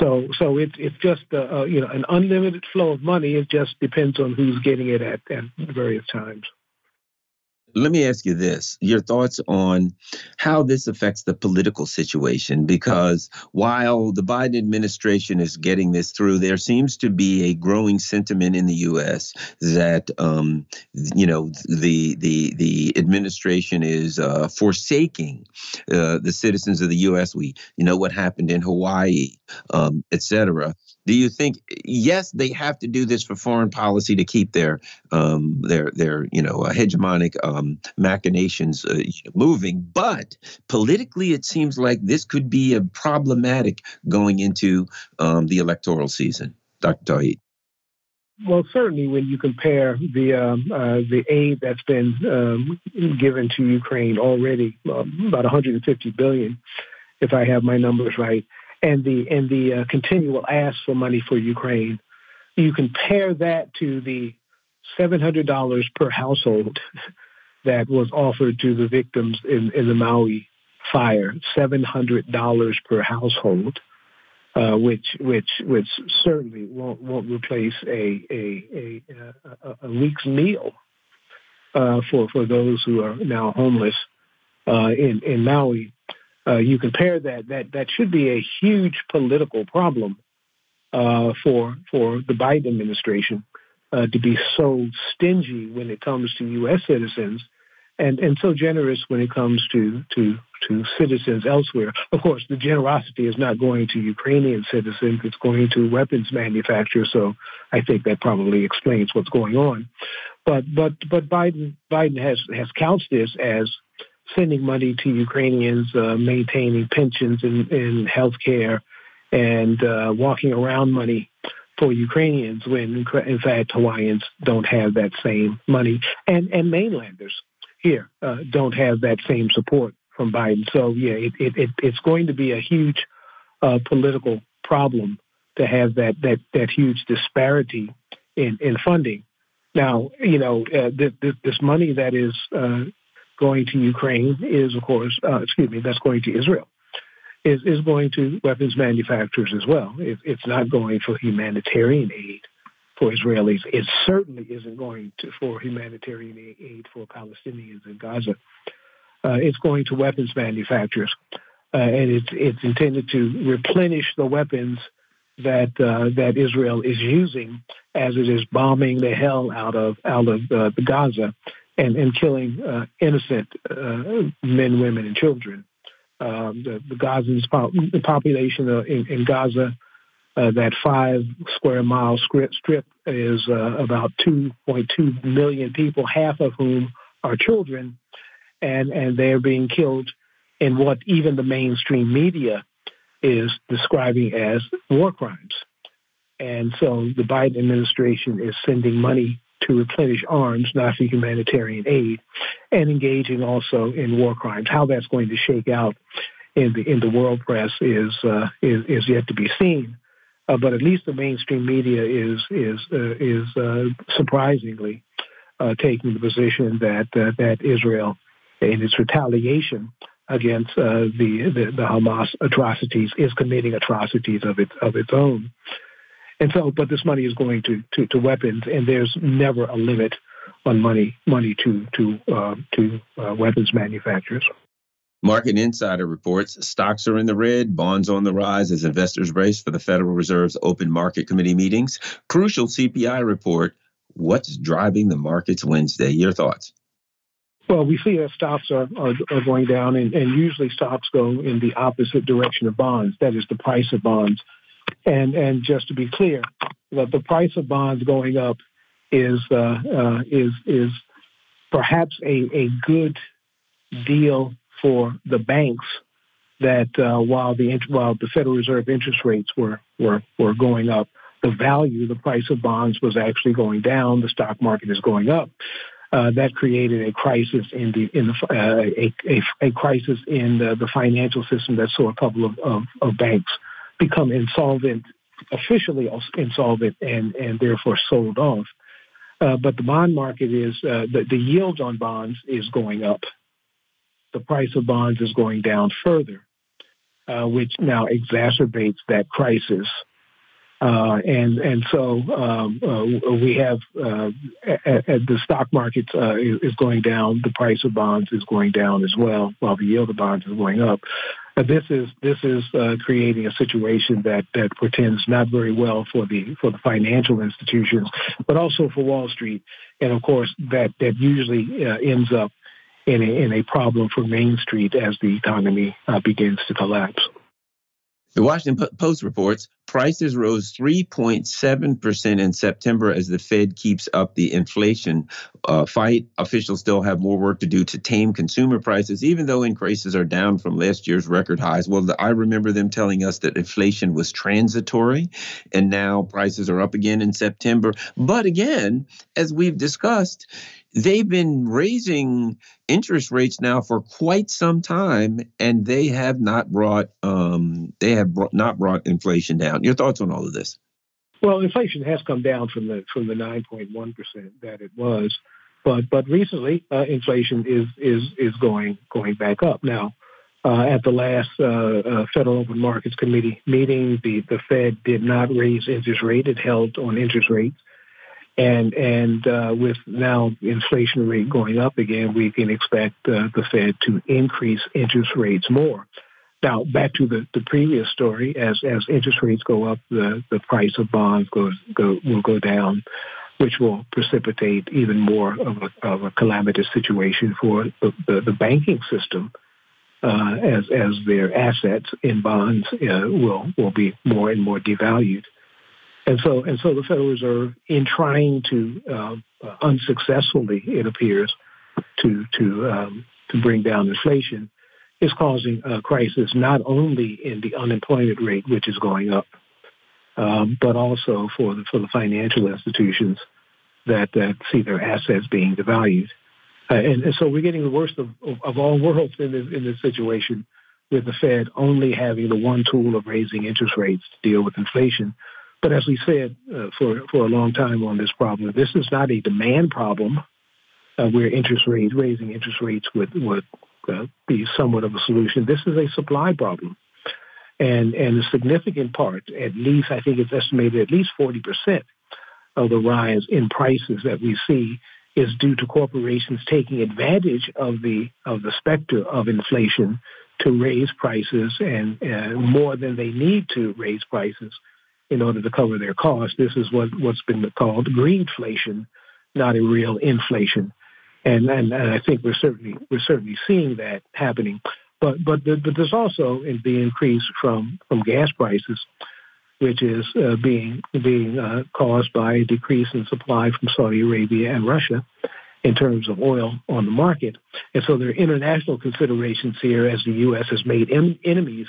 So so it's it's just uh, uh, you know an unlimited flow of money. It just depends on who's getting it at at various times let me ask you this your thoughts on how this affects the political situation because while the Biden administration is getting this through there seems to be a growing sentiment in the US that um, you know the the the administration is uh, forsaking uh, the citizens of the US we you know what happened in Hawaii um, et cetera do you think yes, they have to do this for foreign policy to keep their um, their their you know uh, hegemonic um, machinations uh, moving, but politically it seems like this could be a problematic going into um, the electoral season, Dr. Tauheed. Well, certainly when you compare the um, uh, the aid that's been um, given to Ukraine already, um, about 150 billion, if I have my numbers right, and the and the uh, continual ask for money for Ukraine. You compare that to the seven hundred dollars per household that was offered to the victims in, in the Maui fire, seven hundred dollars per household, uh, which which which certainly won't won't replace a a a, a, a week's meal uh, for for those who are now homeless uh, in in Maui uh, you compare that, that that should be a huge political problem uh, for for the Biden administration uh, to be so stingy when it comes to U.S. citizens, and and so generous when it comes to to to citizens elsewhere. Of course, the generosity is not going to Ukrainian citizens; it's going to weapons manufacturers. So I think that probably explains what's going on. But but but Biden Biden has has couched this as sending money to Ukrainians, uh, maintaining pensions and, and health care, and uh, walking around money for Ukrainians when, in fact, Hawaiians don't have that same money, and and mainlanders here uh, don't have that same support from Biden. So yeah, it, it, it it's going to be a huge uh, political problem to have that that that huge disparity in in funding. Now, you know, uh, this, this money that is uh, going to Ukraine is, of course, uh, excuse me, that's going to Israel, is, is going to weapons manufacturers as well. It, it's not going for humanitarian aid for Israelis. It certainly isn't going to for humanitarian aid for Palestinians in Gaza. Uh, it's going to weapons manufacturers, uh, and it's it's intended to replenish the weapons that uh, that Israel is using as it is bombing the hell out of out of uh, the Gaza and, and killing uh, innocent uh, men, women, and children. Um, the, the Gazans, the population in, in Gaza, uh, that five square mile strip, strip is uh, about 2.2 million people, half of whom are children, and, and they're being killed in what even the mainstream media is describing as war crimes. And so the Biden administration is sending money to replenish arms, not for humanitarian aid, and engaging also in war crimes. How that's going to shake out in the in the world press is uh, is, is yet to be seen. Uh, but at least the mainstream media is is uh, is uh, surprisingly uh, taking the position that uh, that Israel, in its retaliation against the, the, the Hamas atrocities, is committing atrocities of its of its own. And so, but this money is going to, to, to weapons, and there's never a limit on money money to to uh, to uh, weapons manufacturers. Market Insider reports stocks are in the red, bonds on the rise as investors race for the Federal Reserve's open market committee meetings. Crucial CPI report. What's driving the markets Wednesday? Your thoughts? Well, we see that stocks are, are, are going down, and, and usually stocks go in the opposite direction of bonds. That is the price of bonds. And and just to be clear, that the price of bonds going up is uh, uh, is is perhaps a, a good deal for the banks that uh, while the while the Federal Reserve interest rates were were were going up, the value, the price of bonds was actually going down. The stock market is going up. Uh, that created a crisis in the in the uh, a, a, a crisis in the, the, financial system that saw a couple of, of, of banks become insolvent, officially insolvent, and and therefore sold off. Uh, but the bond market is uh, the, the yield on bonds is going up the price of bonds is going down further, uh, which now exacerbates that crisis. Uh, and and so um, uh, we have uh, at, at the stock market uh, is going down. The price of bonds is going down as well, while the yield of bonds is going up. Uh, this is this is creating a situation that that portends not very well for the for the financial institutions, but also for Wall Street. And of course, that that usually ends up in a, in a problem for Main Street as the economy uh, begins to collapse. The Washington Post reports prices rose 3.7% in September as the Fed keeps up the inflation uh, fight. Officials still have more work to do to tame consumer prices, even though increases are down from last year's record highs. Well, the, I remember them telling us that inflation was transitory, and now prices are up again in September. But again, as we've discussed, they've been raising interest rates now for quite some time, and they have not brought um, they have brought, not brought inflation down. Your thoughts on all of this? Well, inflation has come down from the from the nine point one percent that it was, but but recently uh, inflation is is is going going back up now. Uh, at the last uh, uh Federal Open Markets Committee meeting, the, the Fed did not raise interest rate. It held on interest rates. And and uh, with now inflation rate going up again, we can expect uh, the Fed to increase interest rates more. Now back to the, the previous story, as as interest rates go up, the, the price of bonds goes go will go down, which will precipitate even more of a, of a calamitous situation for the, the, the banking system. Uh, as as their assets in bonds uh, will will be more and more devalued. And so, and so the Federal Reserve, in trying to uh, unsuccessfully, it appears, to to um, to bring down inflation, is causing a crisis not only in the unemployment rate, which is going up, um, but also for the for the financial institutions that that see their assets being devalued. Uh, and, and, so we're getting the worst of, of, of all worlds in this in this situation, with the Fed only having the one tool of raising interest rates to deal with inflation but as we said uh, for for a long time on this problem, this is not a demand problem uh, where interest rates raising interest rates would would uh, be somewhat of a solution. This is a supply problem, and and a significant part, at least I think it's estimated at least forty percent of the rise in prices that we see is due to corporations taking advantage of the of the specter of inflation to raise prices and uh, more than they need to raise prices in order to cover their costs. This is what, what's been called greedflation, not a real inflation. And, and, and I think we're certainly we're certainly seeing that happening. But but, the, but there's also the increase from, from gas prices, which is uh, being being uh, caused by a decrease in supply from Saudi Arabia and Russia in terms of oil on the market. And so there are international considerations here as the U.S. has made en- enemies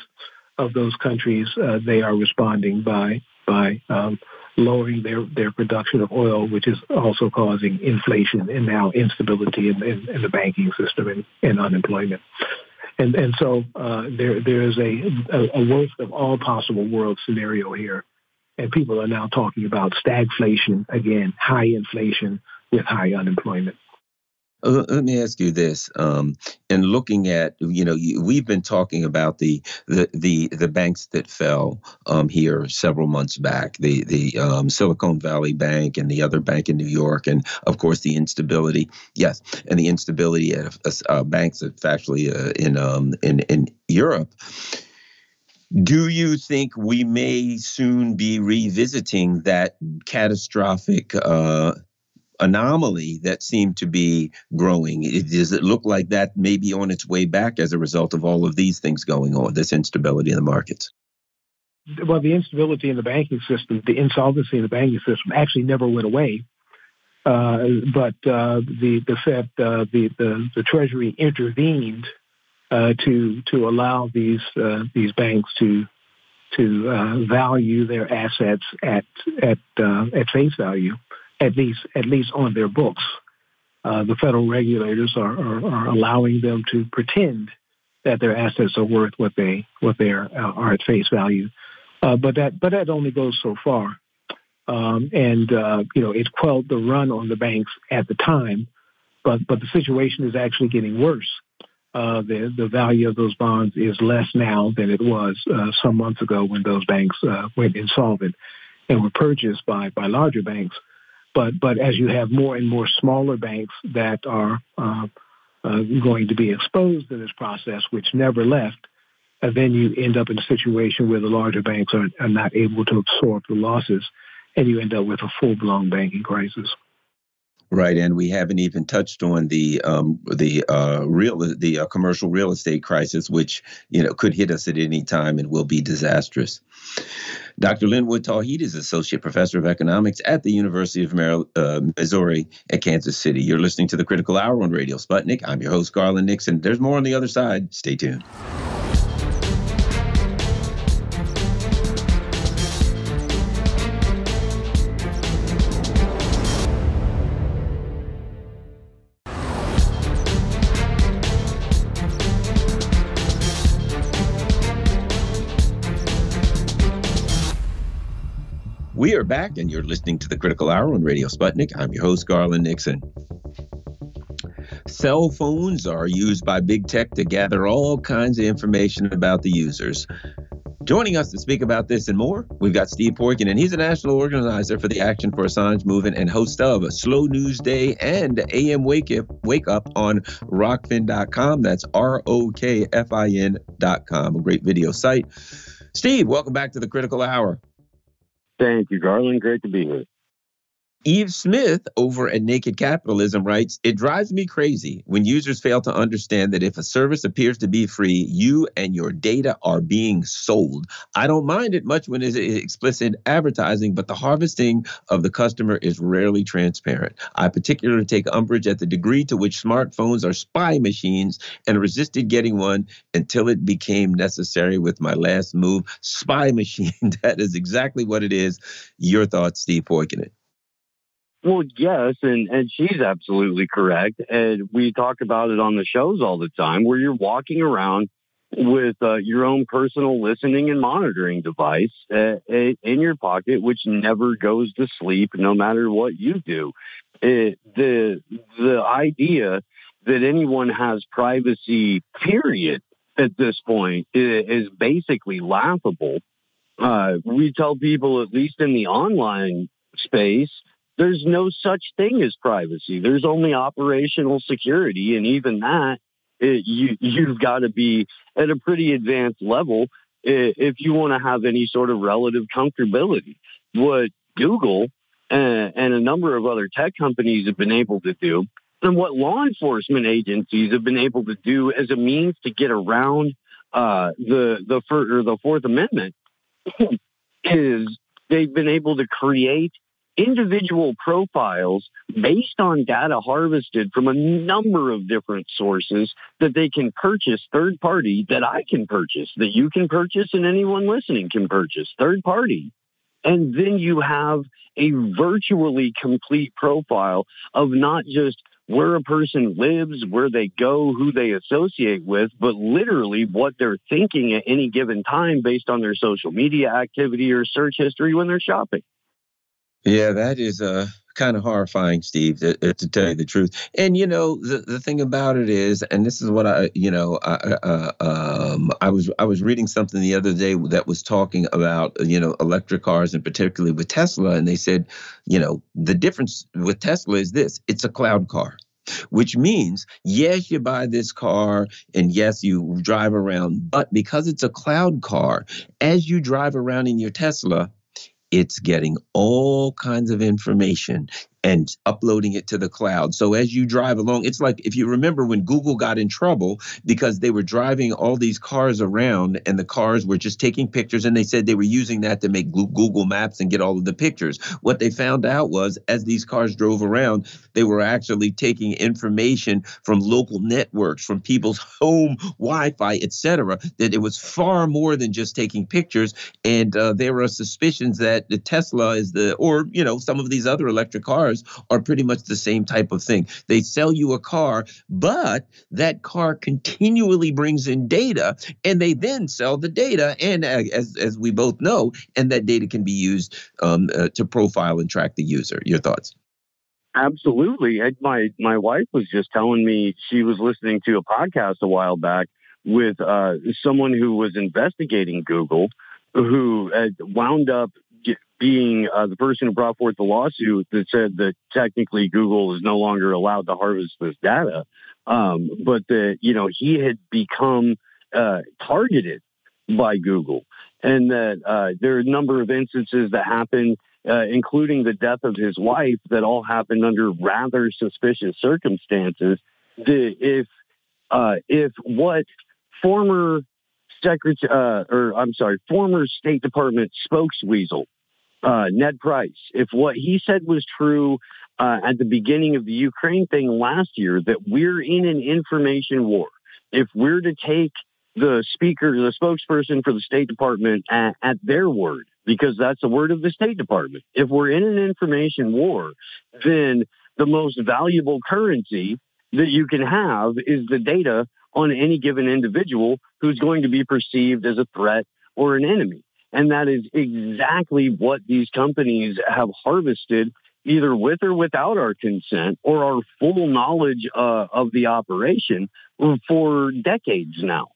of those countries, uh, they are responding by by um, lowering their, their production of oil, which is also causing inflation and now instability in, in, in the banking system and, and unemployment. And, and so uh, there, there is a, a, a worst of all possible world scenario here. And people are now talking about stagflation again, high inflation with high unemployment. Uh, let me ask you this: um, in looking at, you know, we've been talking about the the the, the banks that fell um, here several months back, the the um, Silicon Valley Bank and the other bank in New York, and of course the instability. Yes, and the instability at uh, banks, actually uh, in um, in in Europe. Do you think we may soon be revisiting that catastrophic uh, anomaly that seemed to be growing? Does it look like that may be on its way back as a result of all of these things going on, this instability in the markets? Well, the instability in the banking system, the insolvency in the banking system actually never went away. Uh, but uh, the the Fed, uh, the, the the Treasury intervened uh, to to allow these uh, these banks to to uh, value their assets at at at face value at least at least on their books. Uh, the federal regulators are, are, are, allowing them to pretend that their assets are worth what they what they are, uh, are at face value, uh, but that but that only goes so far. Um, and uh, you know it quelled the run on the banks at the time, but but the situation is actually getting worse. Uh, the the value of those bonds is less now than it was uh, some months ago when those banks went insolvent and were purchased by by larger banks. But but as you have more and more smaller banks that are uh, uh, going to be exposed to this process, which never left, uh, then you end up in a situation where the larger banks are, are not able to absorb the losses, and you end up with a full blown banking crisis. Right, and we haven't even touched on the um, the uh, real the uh, commercial real estate crisis, which you know could hit us at any time and will be disastrous. Dr. Linwood Tauheed is associate professor of economics at the University of Maryland, uh, Missouri at Kansas City. You're listening to the Critical Hour on Radio Sputnik. I'm your host, Garland Nixon. There's more on the other side. Stay tuned. We are back, and you're listening to the Critical Hour on Radio Sputnik. I'm your host, Garland Nixon. Cell phones are used by big tech to gather all kinds of information about the users. Joining us to speak about this and more, we've got Steve Poikonen, and he's a national organizer for the Action for Assange movement and host of Slow News Day and AM Wake Up, Wake Up on rokfin.com. That's R O K F I N.com, a great video site. Steve, welcome back to the Critical Hour. Thank you, Garland. Great to be here. Yves Smith over at Naked Capitalism writes It drives me crazy when users fail to understand that if a service appears to be free, you and your data are being sold. I don't mind it much when it's explicit advertising, but the harvesting of the customer is rarely transparent. I particularly take umbrage at the degree to which smartphones are spy machines and resisted getting one until it became necessary with my last move. Spy machine, that is exactly what it is. Your thoughts, Steve Poikonen. Well, yes, and and she's absolutely correct. And we talk about it on the shows all the time, where you're walking around with uh, your own personal listening and monitoring device uh, in your pocket, which never goes to sleep, no matter what you do. It, the the idea that anyone has privacy, period, at this point is, basically laughable. Uh, we tell people, at least in the online space, there's no such thing as privacy. There's only operational security, and even that, it, you you've got to be at a pretty advanced level if you want to have any sort of relative comfortability. What Google and, and a number of other tech companies have been able to do, and what law enforcement agencies have been able to do as a means to get around uh, the the or the Fourth Amendment, is they've been able to create individual profiles based on data harvested from a number of different sources that they can purchase third party that I can purchase, that you can purchase, and anyone listening can purchase third party. And then you have a virtually complete profile of not just where a person lives, where they go, who they associate with, but literally what they're thinking at any given time based on their social media activity or search history when they're shopping. Yeah, that is uh, kind of horrifying, Steve, to, uh, to, tell you the truth. And you know, the, the thing about it is, and this is what I, you know, I, uh, um, I was I was reading something the other day that was talking about you know electric cars and particularly with Tesla, and they said, you know, the difference with Tesla is this: it's a cloud car which means yes you buy this car and yes you drive around but because it's a cloud car as you drive around in your tesla it's getting all kinds of information and uploading it to the cloud. So as you drive along, it's like if you remember when Google got in trouble because they were driving all these cars around and the cars were just taking pictures and they said they were using that to make Google Maps and get all of the pictures. What they found out was as these cars drove around, they were actually taking information from local networks, from people's home Wi-Fi, etc. That it was far more than just taking pictures. And uh, there are suspicions that the Tesla is the, or you know, some of these other electric cars cars are pretty much the same type of thing. They sell you a car, but that car continually brings in data and they then sell the data. And as, as we both know, and that data can be used um, uh, to profile and track the user. Your thoughts? Absolutely. My my wife was just telling me she was listening to a podcast a while back with uh, someone who was investigating Google, who had wound up being uh, the person who brought forth the lawsuit that said that technically Google is no longer allowed to harvest this data, um, but that you know he had become uh, targeted by Google, and that uh, there are a number of instances that happened, uh, including the death of his wife, that all happened under rather suspicious circumstances. The, if uh, if what former secretary, uh, or I'm sorry, former State Department spokesweasel uh, Ned Price, if what he said was true uh, at the beginning of the Ukraine thing last year, that we're in an information war, if we're to take the speaker, the spokesperson for the State Department at, at their word, because that's the word of the State Department, if we're in an information war, then the most valuable currency that you can have is the data on any given individual who's going to be perceived as a threat or an enemy. And that is exactly what these companies have harvested either with or without our consent or our full knowledge uh, of the operation for decades now.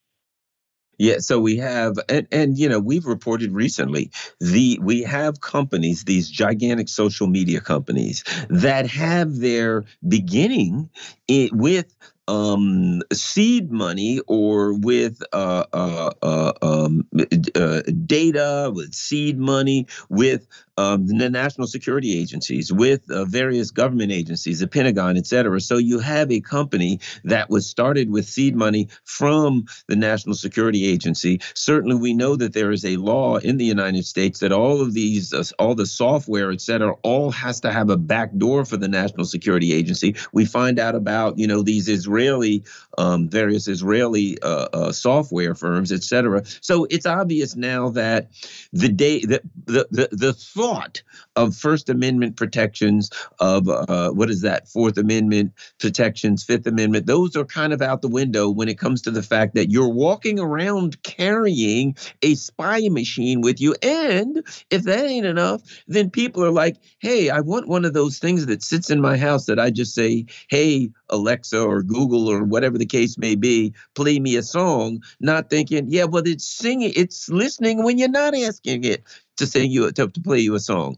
Yeah, so we have, and, and you know, we've reported recently the we have companies, these gigantic social media companies that have their beginning it, with um, seed money or with uh, uh, uh, um, uh, data, with seed money, with um, the national security agencies, with uh, various government agencies, the Pentagon, et cetera. So you have a company that was started with seed money from the National Security Agency. Certainly, we know that there is a law in the United States that all of these, all the software, et cetera, all has to have a back door for the National Security Agency. We find out about, you know, these Israeli, um, various Israeli uh, uh, software firms, et cetera. So it's obvious now that the day that the, the, the thought of First Amendment protections, of uh, what is that, Fourth Amendment protections, Fifth Amendment, those are kind of out the window when it comes to the fact that you're walking around carrying a spy machine with you. And if that ain't enough, then people are like, hey, I want one of those things that sits in my house that I just say, hey, Alexa or Google or whatever the case may be, play me a song, not thinking, yeah, well, it's singing, it's listening when you're not asking it to sing you to, to play you a song.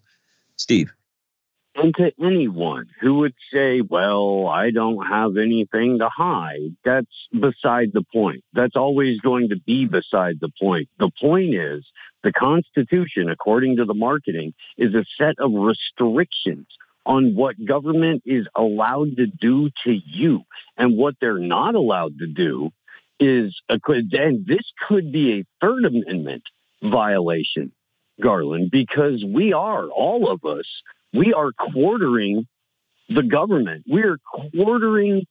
Steve. And to anyone who would say, well, I don't have anything to hide, that's beside the point. That's always going to be beside the point. The point is the Constitution, according to the marketing, is a set of restrictions on what government is allowed to do to you. And what they're not allowed to do is, and this could be a Third Amendment violation Garland, because we are, all of us, we are quartering the government. We are quartering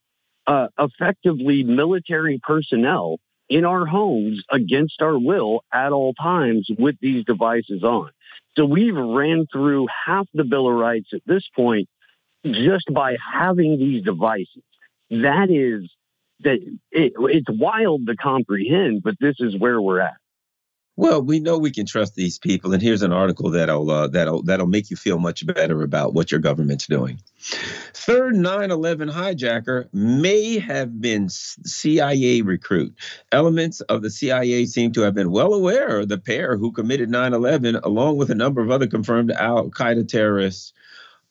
uh, effectively military personnel in our homes against our will at all times with these devices on. So we've ran through half the Bill of Rights at this point just by having these devices. That is that it, it's wild to comprehend, but this is where we're at. Well, we know we can trust these people, and here's an article that'll uh, that'll that'll make you feel much better about what your government's doing. Third 9/11 hijacker may have been CIA recruit. Elements of the CIA seem to have been well aware of the pair who committed 9/11, along with a number of other confirmed Al Qaeda terrorists.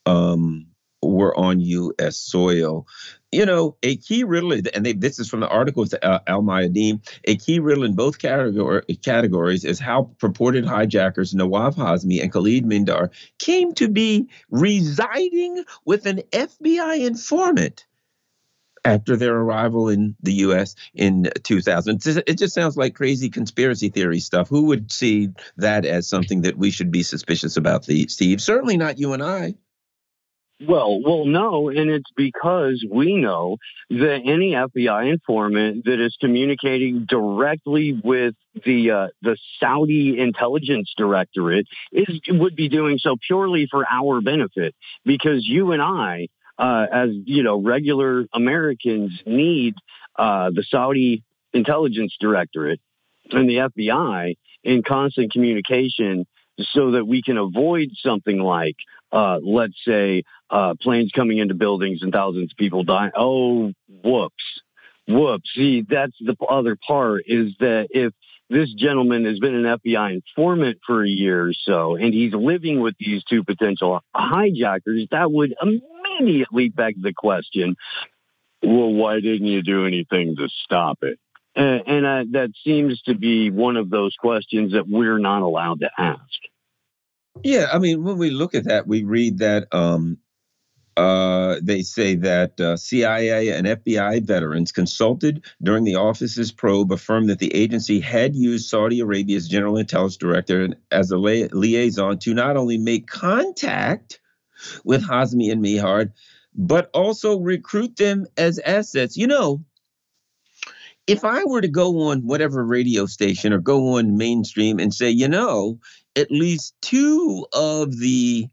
Um, were on U.S. soil. You know, a key riddle, and they, this is from the article with uh, Al Mayadeen, a key riddle in both category, categories is how purported hijackers Nawaf Hazmi and Khalid Mihdhar came to be residing with an FBI informant after their arrival in the U.S. in 2000. It just sounds like crazy conspiracy theory stuff. Who would see that as something that we should be suspicious about, Steve? Certainly not you and I. Well, well, no, and it's because we know that any FBI informant that is communicating directly with the uh, the Saudi intelligence directorate is would be doing so purely for our benefit, because you and I, uh, as you know, regular Americans, need uh, the Saudi intelligence directorate and the FBI in constant communication so that we can avoid something like, uh, let's say, uh, planes coming into buildings and thousands of people dying. Oh, whoops. Whoops. See, that's the other part is that if this gentleman has been an FBI informant for a year or so, and he's living with these two potential hijackers, that would immediately beg the question, well, why didn't you do anything to stop it? And, and uh, that seems to be one of those questions that we're not allowed to ask. Yeah, I mean, when we look at that, we read that um, uh, they say that uh, CIA and FBI veterans consulted during the office's probe affirmed that the agency had used Saudi Arabia's general intelligence director as a li- liaison to not only make contact with Hazmi and Mihdhar, but also recruit them as assets. You know, if I were to go on whatever radio station or go on mainstream and say, you know, at least two of the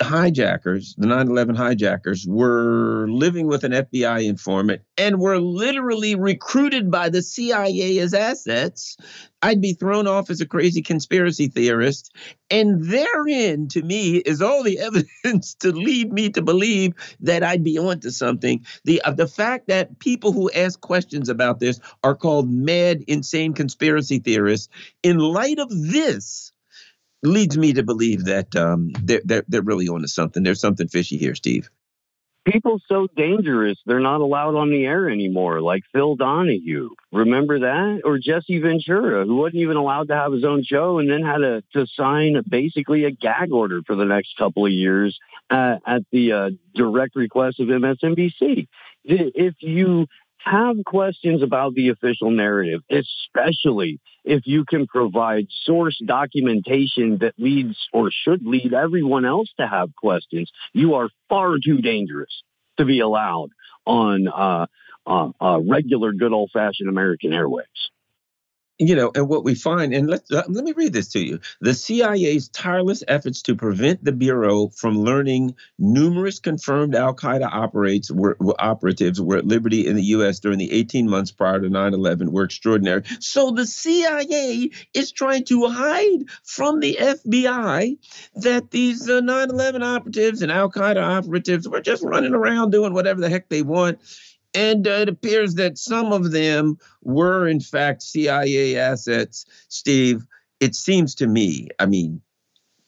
hijackers, the 9 11 hijackers, were living with an FBI informant and were literally recruited by the CIA as assets, I'd be thrown off as a crazy conspiracy theorist. And therein, to me, is all the evidence to lead me to believe that I'd be onto something. The, uh, the fact that people who ask questions about this are called mad, insane conspiracy theorists, in light of this, leads me to believe that um, they're, they're, they're really onto something. There's something fishy here, Steve. People so dangerous, they're not allowed on the air anymore, like Phil Donahue. Remember that? Or Jesse Ventura, who wasn't even allowed to have his own show and then had to, to sign basically a gag order for the next couple of years uh, at the uh, direct request of MSNBC. If you have questions about the official narrative, especially if you can provide source documentation that leads or should lead everyone else to have questions. You are far too dangerous to be allowed on uh, uh, uh, regular, good old fashioned American airwaves you know, and what we find, and let uh, let me read this to you: the CIA's tireless efforts to prevent the bureau from learning numerous confirmed Al Qaeda operates were, were, operatives were at liberty in the U.S. during the 18 months prior to 9/11 were extraordinary. So the CIA is trying to hide from the FBI that these uh, 9/11 operatives and Al Qaeda operatives were just running around doing whatever the heck they want and uh, it appears that some of them were, in fact, CIA assets. Steve, it seems to me, I mean,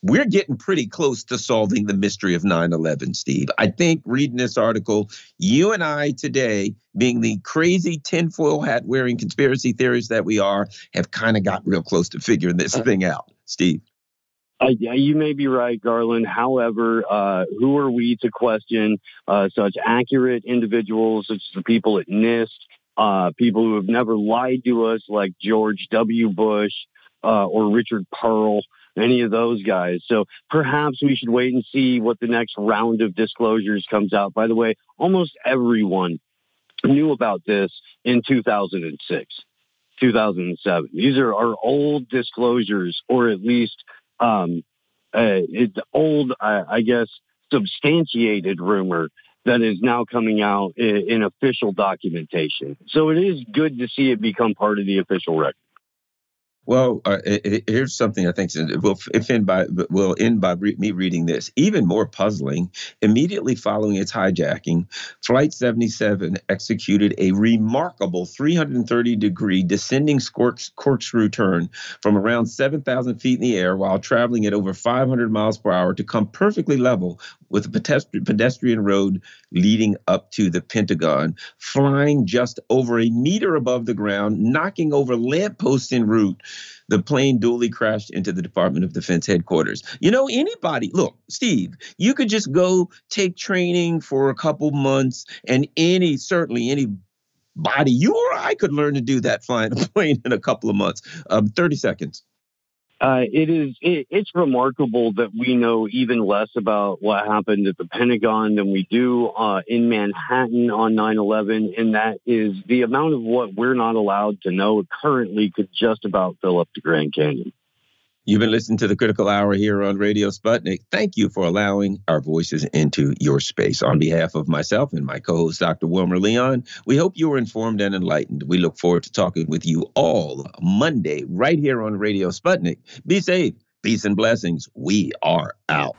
we're getting pretty close to solving the mystery of 9 11, Steve. I think reading this article, you and I today, being the crazy tinfoil hat wearing conspiracy theorists that we are, have kind of got real close to figuring this uh, thing out, Steve. Uh, you may be right, Garland. However, uh, who are we to question uh, such accurate individuals, such as the people at NIST, uh, people who have never lied to us, like George W. Bush uh, or Richard Perle, any of those guys? So perhaps we should wait and see what the next round of disclosures comes out. By the way, almost everyone knew about this in 2006, 2007. These are our old disclosures, or at least um, uh, it's old, uh, I guess, substantiated rumor that is now coming out in, in official documentation. So it is good to see it become part of the official record. Well, uh, here's something I think will end by will end by re- me reading this. Even more puzzling, immediately following its hijacking, Flight 77 executed a remarkable 330 degree descending corkscrew turn from around 7,000 feet in the air while traveling at over 500 miles per hour to come perfectly level with a pedestrian road leading up to the Pentagon, flying just over a meter above the ground, knocking over lampposts en route. The plane duly crashed into the Department of Defense headquarters. You know, anybody, look, Steve, you could just go take training for a couple months, and any, certainly any body, you or I could learn to do that flying a plane in a couple of months. Um, 30 seconds. Uh, it is it, it's remarkable that we know even less about what happened at the Pentagon than we do uh, in Manhattan on 9/11, and that is the amount of what we're not allowed to know currently could just about fill up the Grand Canyon. You've been listening to the Critical Hour here on Radio Sputnik. Thank you for allowing our voices into your space. On behalf of myself and my co host, Dr. Wilmer Leon, we hope you were informed and enlightened. We look forward to talking with you all Monday right here on Radio Sputnik. Be safe, peace and blessings. We are out.